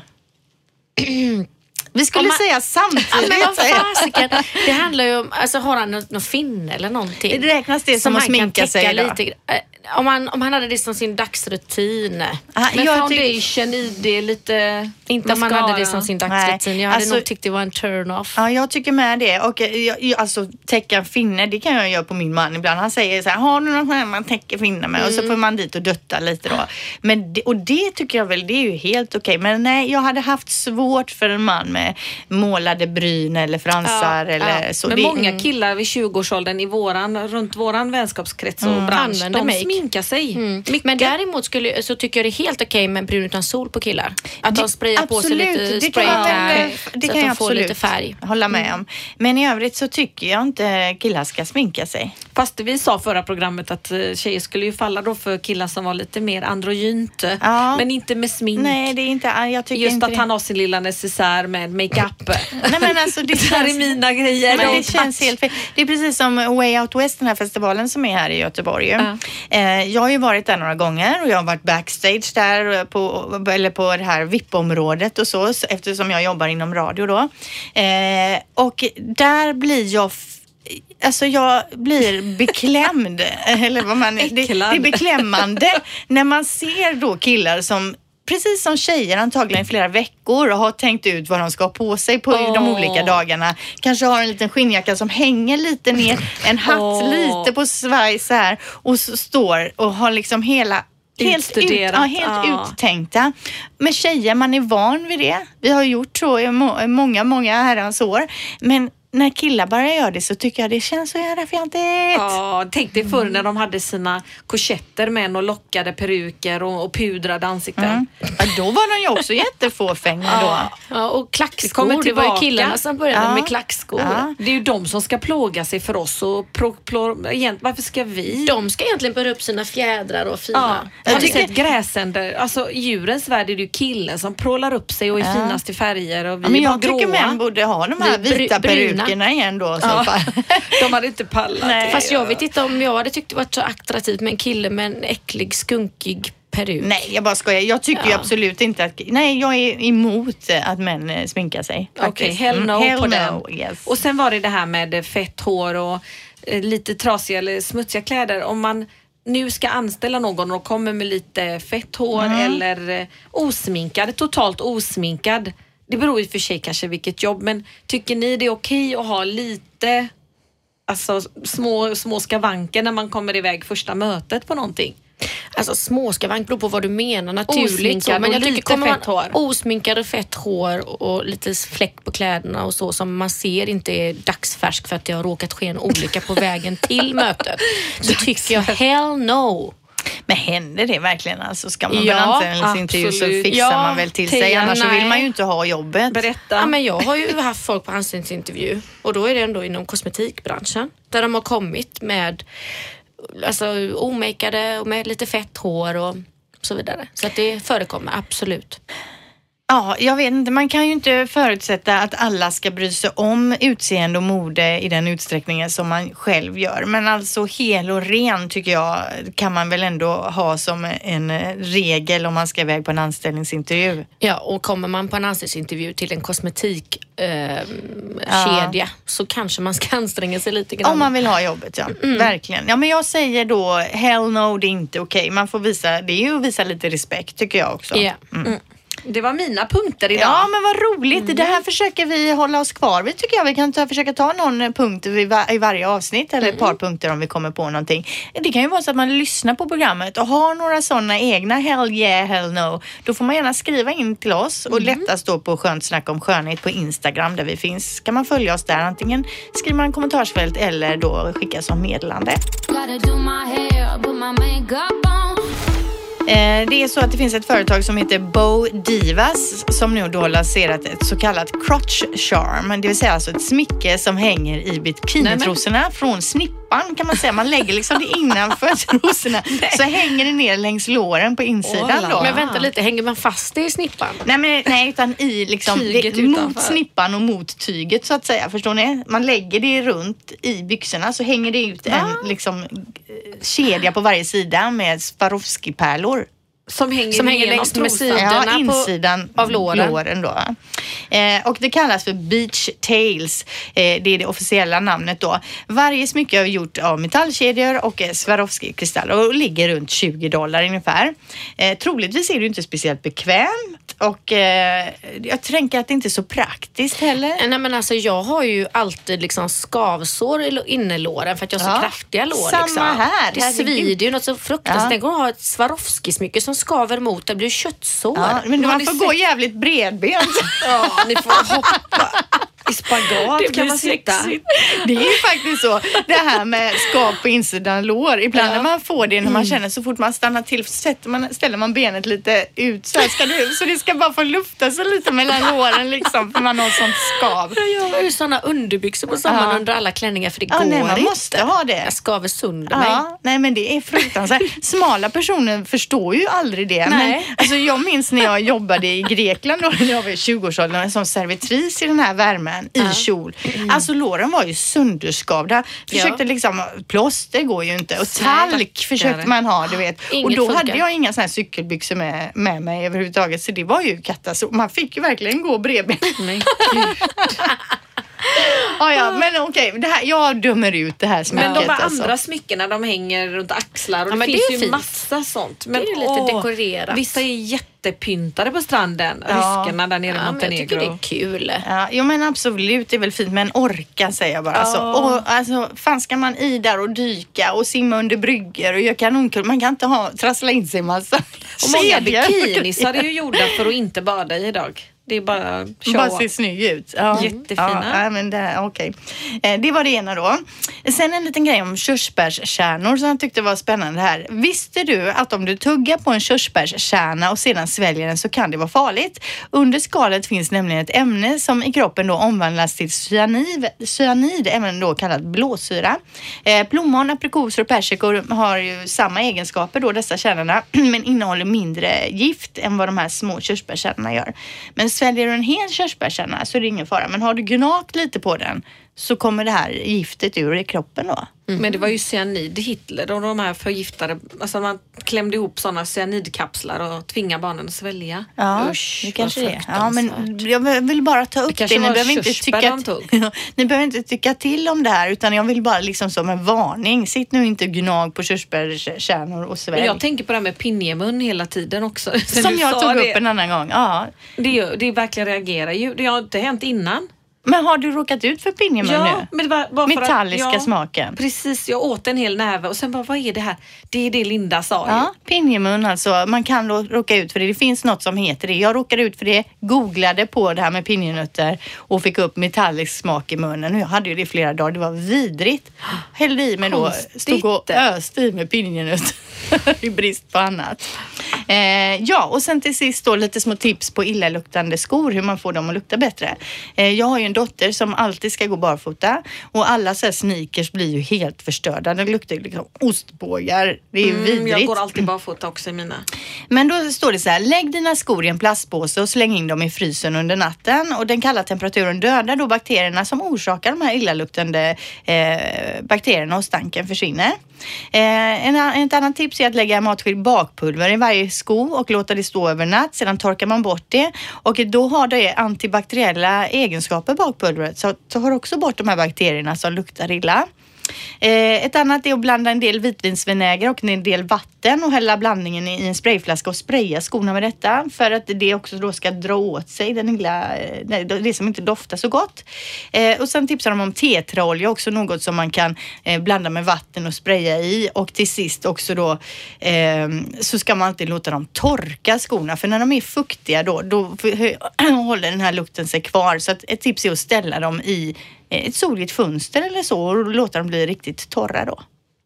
Vi skulle man- säga samtidigt. Ja, men vad fasiken. Det handlar ju om, alltså har han någon, finne eller någonting? Det räknas det som att sminka sig idag? lite. eh, Om han, om han hade det som sin dagsrutin. Ah, Med jag foundation i det, lite Inte om han hade det som sin dagsrutin. Nej, Jag hade alltså- nog tyckt det var en turn-off. Ja, jag tycker med det. Och eh, jag, jag, alltså täcka en finne, det kan jag göra på min man ibland. Han säger så här, har du någon här man täcker finne med? Och så får man dit och dutta lite då. Men det, och det tycker jag väl, det är ju helt okej. Men nej, jag hade haft svårt för en man med målade bryn eller fransar eller så. Men Det- många mm. killar vid 20-årsåldern i våran, runt våran vänskapskrets och bransch, Använder de make. sminkar sig. Mm. Men däremot skulle, så tycker jag det är helt okej med brun utan sol på killar. Att de sprayar på sig Absolut, lite det spray kan jag tan väl- så det att kan de jag får absolut lite färg. hålla med om. Men i övrigt så tycker jag inte killar ska sminka sig. Fast vi sa förra programmet att eh, tjejer skulle ju falla då för killar som var lite mer androgynt. Ja. Men inte med smink. Nej, det är inte, jag tycker Just inte att det. han har sin lilla necessär med makeup. Nej men alltså det det här är mina grejer. Men det känns helt fel. Det är precis som Way Out West, den här festivalen som är här i Göteborg. ju. Eh, jag har ju varit där några gånger och jag har varit backstage där på, eller på det här VIP-området och så eftersom jag jobbar inom radio då. Eh, och där blir jag Alltså jag blir beklämd, eller vad man det, det är beklämmande när man ser då killar som Precis som tjejer antagligen i flera veckor och har tänkt ut vad de ska ha på sig på de Åh. olika dagarna. Kanske har en liten skinnjacka som hänger lite ner, en hatt Åh. lite på svaj så här och så står och har liksom hela Helt, ut, ja, helt ja. uttänkta. Med tjejer, man är van vid det. Vi har gjort så i må- många, många herrans år. Men när killar börjar göra det så tycker jag det känns så jävla fjantigt. Ja, tänk dig förr när de hade sina korsetter med och lockade peruker och, och pudrade ansikten. Mm. Ja, då var de ju också jättefåfänga då. Ja, och klackskor. kommer Det var ju killarna som började Ja. med klackskor. Ja. Det är ju de som ska plåga sig för oss och pro, pro, egent, varför ska vi? De ska egentligen börja upp sina fjädrar och Ja, fina. har Jag du sett gräsänder? Alltså djurens värld är det ju killen som prålar upp sig och är finast i färger och vi Ja, men bara jag tycker män borde ha de här Vi vita bruna. Perukerna igen då så Ja. De hade inte pallat. Nej. Fast jag vet inte om jag hade tyckt det varit så attraktivt med en kille med en äcklig skunkig peruk. Nej, jag bara skojar. Jag tycker ju Ja. absolut inte att... Nej, jag är emot att män eh, sminkar sig. Okej, faktiskt. hell no Mm, hell på no, den. Yes. Och sen var det det här med fett hår och eh, lite trasiga eller smutsiga kläder. Om man nu ska anställa någon och kommer med lite fett hår Mm. eller eh, osminkad, totalt osminkad. Det beror ju för sig kanske vilket jobb, men tycker ni det är okej att ha lite alltså, små, små skavanker när man kommer iväg första mötet på någonting? Alltså småskavank beror på vad du menar naturligt. Osminkad så, men och jag tycker lite kommer man fett hår. Osminkad och fett hår och lite fläck på kläderna och så som man ser inte är dagsfärsk för att det har råkat ske en olycka på vägen till mötet. Så tycker jag hell no. Men händer det verkligen? Alltså, ska man Ja, på en anställningsintervju så fixar Ja, man väl till sig. Annars så vill nej. man ju inte ha jobbet. Berätta. Ja, men jag har ju haft folk på anställningsintervju och då är det ändå inom kosmetikbranschen där de har kommit med alltså, omakeade och med lite fett hår och så vidare. Så att det förekommer absolut. Ja, jag vet inte. Man kan ju inte förutsätta att alla ska bry sig om utseende och mode i den utsträckningen som man själv gör. Men alltså hel och ren tycker jag kan man väl ändå ha som en eh, regel om man ska iväg på en anställningsintervju. Ja, och kommer man på en anställningsintervju till en kosmetikkedja Ja. kedja, så kanske man ska anstränga sig lite grann. Om man vill ha jobbet, ja. Verkligen. Ja, men jag säger då hell no, det är inte okej. Man får visa, det är ju att visa lite respekt tycker jag också. Ja. Det var mina punkter idag. Ja men vad roligt. Det här försöker vi hålla oss kvar vid tycker jag. Vi kan ta, försöka ta någon punkt i varje avsnitt eller ett par punkter om vi kommer på någonting. Det kan ju vara så att man lyssnar på programmet och har några sådana egna hell yeah, hell no. Då får man gärna skriva in till oss och lättast då på Skönt snack om skönhet på Instagram där vi finns. Kan man följa oss där. Antingen skriver man en kommentarsfält eller då skicka som meddelande. Det är så att det finns ett företag som heter Bow Divas som nu då har lanserat ett så kallat crotch charm. Det vill säga alltså ett smycke som hänger i bikinitrosorna från snippan kan man säga. Man lägger liksom det innanför trosorna så hänger det ner längs låren på insidan Åh, då. Men vänta lite, hänger man fast det i snippan? Nej, men, nej, utan i liksom, det, mot snippan och mot tyget så att säga. Förstår ni? Man lägger det runt i byxorna så hänger det ut en liksom, eh, kedja på varje sida med Swarovski-pärlor. Som hänger, Som hänger längs med sidan. Ja, Sidorna på- insidan av låren. då. Eh, och det kallas för Beach Tails. Eh, det är det officiella namnet då. Varje smycke är gjort av metallkedjor och eh, Swarovski-kristaller och ligger runt 20 dollar ungefär. Eh, troligtvis är det inte speciellt bekvämt och eh, jag tänker att det inte är så praktiskt heller. Nej men alltså jag har ju alltid liksom skavsår i innerlåren för att jag har så Ja, kraftiga lår. samma liksom. här, Det herregud. svider ju något så fruktansvärt. Ja. Tänk att ha ett Swarovski-smycke som som skaver mot det blir köttsår. Ja, men man får gå jävligt bredbent. Ja, ni får hoppa i spagat Det kan man sitta. sexigt. Det är ju faktiskt så. Det här med skap på insidan lår. Ibland när man får det, när man känner så fort man stannar till så sätter man, ställer man benet lite ut så, här ska det, så det ska bara få lufta sig lite mellan låren liksom för man har sånt skav. Jag har ju såna underbyxor på sommaren Ja. under alla klänningar för det Ja, går nej, man inte. måste ha det. Jag skaver sönder mig. Ja, nej men det är fruktansvärt. Smala personer förstår ju aldrig det. Men, Nej. alltså, jag minns när jag jobbade i Grekland då, när jag var i 20-årsåldern som servitris i den här värmen i kjol. Alltså låren var ju sönderskavda. Försökte liksom, plåster går ju inte och talk försökte man ha du vet. och Inget då funkar. hade jag inga såna här cykelbyxor med, med mig överhuvudtaget så det var ju katastrof. Man fick ju verkligen gå bredbent. Men Ja, ja, men okej, det här, jag dömer ut det här smycket. Men de här alltså. andra smyckena de hänger runt axlar och Ja, det det finns är ju fint. massa sånt. Men är lite dekorerat. Vissa är jättepyntade på stranden. Ja. Riskerna där nere i Ja, men jag tycker Montenegro. det är kul. Ja, jo men absolut, det är väl fint men orka säger jag bara. Alltså, och, alltså, fan ska man i där och dyka och simma under bryggor och göra kanonkull. Man kan inte ha, trassla in sig i massa Och många bikinisar är ju gjorda för att inte bada i idag. Det är bara show Bara se snygg ut. Ja. Jättefina. Ja, men det, okej. Eh, det var det ena då. Sen en liten grej om körsbärskärnor som jag tyckte var spännande här. Visste du att om du tuggar på en körsbärskärna och sedan sväljer den så kan det vara farligt? Under skalet finns nämligen ett ämne som i kroppen då omvandlas till cyanid, cyanid även då kallat blåsyra. Eh, plommon, aprikoser och persikor har ju samma egenskaper då dessa kärnorna men innehåller mindre gift än vad de här små körsbärskärnorna gör. Men sväljer du en hel körsbärskärna så är det ingen fara. Men har du gnagt lite på den så kommer det här giftet ur i kroppen då. Men det var ju cyanid Hitler och de här förgiftade, alltså man klämde ihop sådana cyanidkapslar och tvingade barnen att svälja. Ja, Usch, det kanske det är. Ja, men jag vill bara ta upp det. kanske Ni behöver, inte tycka de tog. Ja, ni behöver inte tycka till om det här utan jag vill bara liksom som en varning. Sitt nu inte och gnag på körsbärskärnor och svälj. jag tänker på det här med pinjemun hela tiden också. Som jag tog det. upp en annan gång. Ja. Det, det verkligen reagerar ju. Det har inte hänt innan. Men har du råkat ut för pinjemun nu? men det var bara för att- Metalliska ja, smaken. Precis, jag åt en hel näve och sen bara, vad är det här? Det är det Linda sa Ja, pinjemun alltså. Man kan råka ut för det. Det finns något som heter det. Jag råkade ut för det, googlade på det här med pinjenötter och fick upp metallisk smak i munnen. Och jag hade ju det i flera dagar. Det var vidrigt. Hällde i mig då, stod och öste i mig pinjenötter i brist på annat. Eh, ja, och sen till sist då lite små tips på illaluktande skor, hur man får dem att lukta bättre. Eh, jag har ju en dotter som alltid ska gå barfota och alla så här sneakers blir ju helt förstörda. De luktar liksom ostbågar. Det är Mm, vidrigt. jag går alltid barfota också i mina. Men då står det så här, lägg dina skor i en plastpåse och släng in dem i frysen under natten och den kalla temperaturen dödar då bakterierna som orsakar de här illaluktande eh, bakterierna och stanken försvinner. Eh, en, ett annat tips är att lägga matsked bakpulver i varje sko och låta det stå över natt. Sedan torkar man bort det och då har det antibakteriella egenskaper bakpulvret så tar också bort de här bakterierna som luktar illa. Eh, ett annat är att blanda en del vitvinsvinäger och en del vatten och hälla blandningen i en sprayflaska och spraya skorna med detta för att det också då ska dra åt sig den lilla, eh, det- som inte doftar så gott. Eh, och sen tipsar de om tetraolja också något som man kan eh, blanda med vatten och spraya i och till sist också då eh, så ska man alltid låta dem torka skorna för när de är fuktiga då, då håller den här lukten sig kvar så ett tips är att ställa dem i eh, ett soligt fönster eller så och låta dem bli riktigt torra då.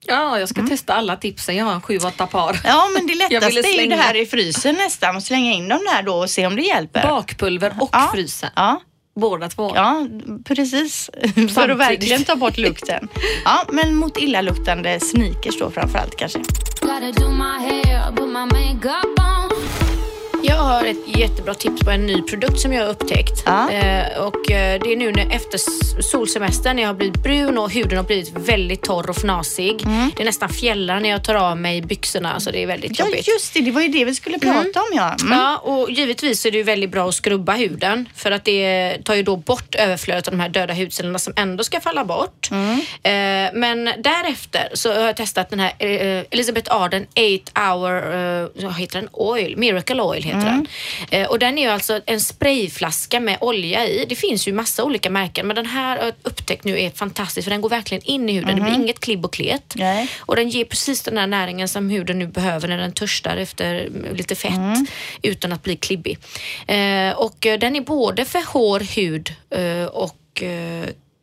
Ja, jag ska testa alla tipsen. Jag har sju, åtta par. Ja, men det Jag lättaste ville är ju det här i frysen nästan och slänga in dem där då och se om det hjälper. Bakpulver och Ja. frysen. Ja, Båda två. ja precis. För att Samtidigt. verkligen ta bort lukten. Ja, men mot illaluktande sneakers då framförallt kanske. Jag har ett jättebra tips på en ny produkt som jag har upptäckt. Ja. Eh, och eh, det är nu när efter solsemestern när jag har blivit brun och huden har blivit väldigt torr och fnasig. Det är nästan fjällar när jag tar av mig byxorna så det är väldigt Ja, jobbigt. just det. Det var ju det vi skulle prata om ja. Mm. Ja, och givetvis är det ju väldigt bra att skrubba huden för att det tar ju då bort överflödet av de här döda hudcellerna som ändå ska falla bort. Eh, men därefter så har jag testat den här eh, Elizabeth Arden 8 hour, eh, vad heter den? Oil, Miracle Oil heter den. Eh, och den är ju alltså en sprayflaska med olja i. Det finns ju massa olika märken men den här har jag upptäckt nu är fantastisk för den går verkligen in i huden. Det blir inget klibb och klet. Nej. Och den ger precis den här näringen som huden nu behöver när den törstar efter mm, lite fett utan att bli klibbig. Eh, och eh, den är både för hår, hud eh, och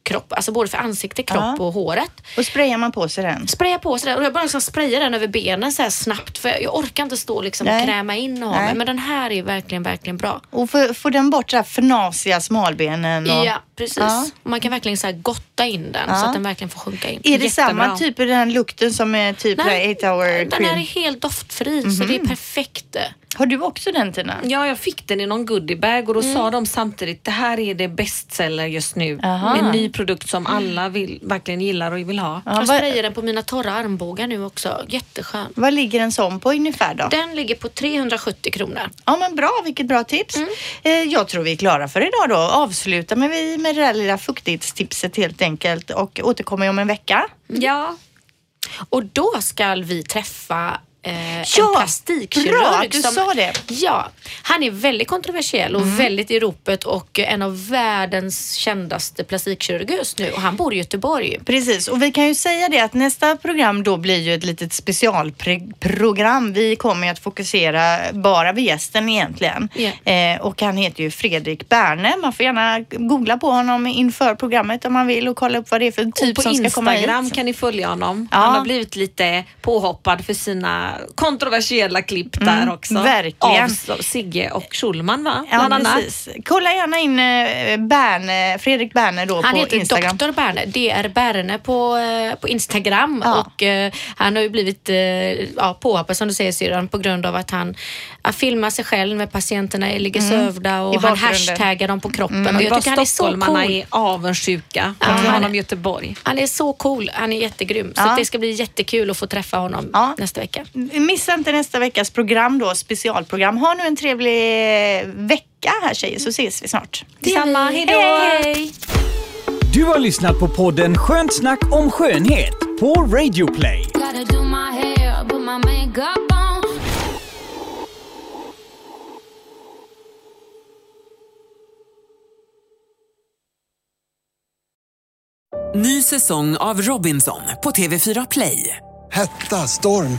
kropp, alltså både för ansikte, kropp Ja. och håret. Och sprayar man på sig den? Spraya på sig den och jag bara liksom sprayar den över benen så snabbt för jag orkar inte stå liksom och kräma in och ha mig. Men den här är verkligen, verkligen bra. Och får, den bort så här fnasiga smalbenen? Och... Ja, precis. Ja. Och Man kan verkligen så här gotta in den Ja. så att den verkligen får sjunka in. Är det Jättebra. samma typ av den lukten som är typ Nej, 8 hour den här är cream? helt doftfri så det är perfekt. Har du också den Tina? Ja, jag fick den i någon goodiebag och då sa de samtidigt det här är det bestseller just nu. Aha. En ny produkt som alla vill, verkligen gillar och vill ha. Ja, Jag sprayar den på mina torra armbågar nu också. Jätteskön. vad ligger en sån på ungefär då? Den ligger på 370 kronor. Ja men bra, vilket bra tips. Mm. Eh, jag tror vi är klara för idag då. Avslutar med, vi med det där lilla fuktighetstipset helt enkelt och återkommer om en vecka. Ja, Och då ska vi träffa eh, en Ja, plastikkirurg. bra att du som, sa det. Ja, han är väldigt kontroversiell och Mm. väldigt i ropet och en av världens kändaste plastikkirurger just nu och han bor i Göteborg. Precis, och vi kan ju säga det att nästa program då blir ju ett litet specialprogram. Vi kommer att fokusera bara vid gästen egentligen. Ja. Eh, och han heter ju Fredrik Berne. Man får gärna googla på honom inför programmet om man vill och kolla upp vad det är för typ på som ska komma Instagram hit. kan ni följa honom. Ja. Han har blivit lite påhoppad för sina kontroversiella klipp där också. Mm, verkligen. Av Sigge och Schulman va? Ja, Bland annat. precis. Kolla gärna in eh, Berne, Fredrik Berne då Han på heter Instagram. Dr. Berne, DR Berne på, eh, på Instagram Ja. och eh, han har ju blivit eh, ja, påhoppad som du säger syrran på grund av att han ja, filmar sig själv med patienterna ligger sövda Mm. I och han hashtaggar dem på kroppen. Och Och jag tycker han är så cool. är avundsjuka på Ja, han honom i Göteborg. Han är så cool, han är jättegrym. Så Ja. att det ska bli jättekul att få träffa honom Ja. nästa vecka. Missa inte nästa veckas program då, specialprogram. Ha nu en trevlig vecka här tjejer så ses vi snart. Detsamma, hej då! Hej, hej. Du har lyssnat på podden Skönt snack om skönhet på Radio Play. Ny säsong av Robinson på TV4 Play. Hetta, storm,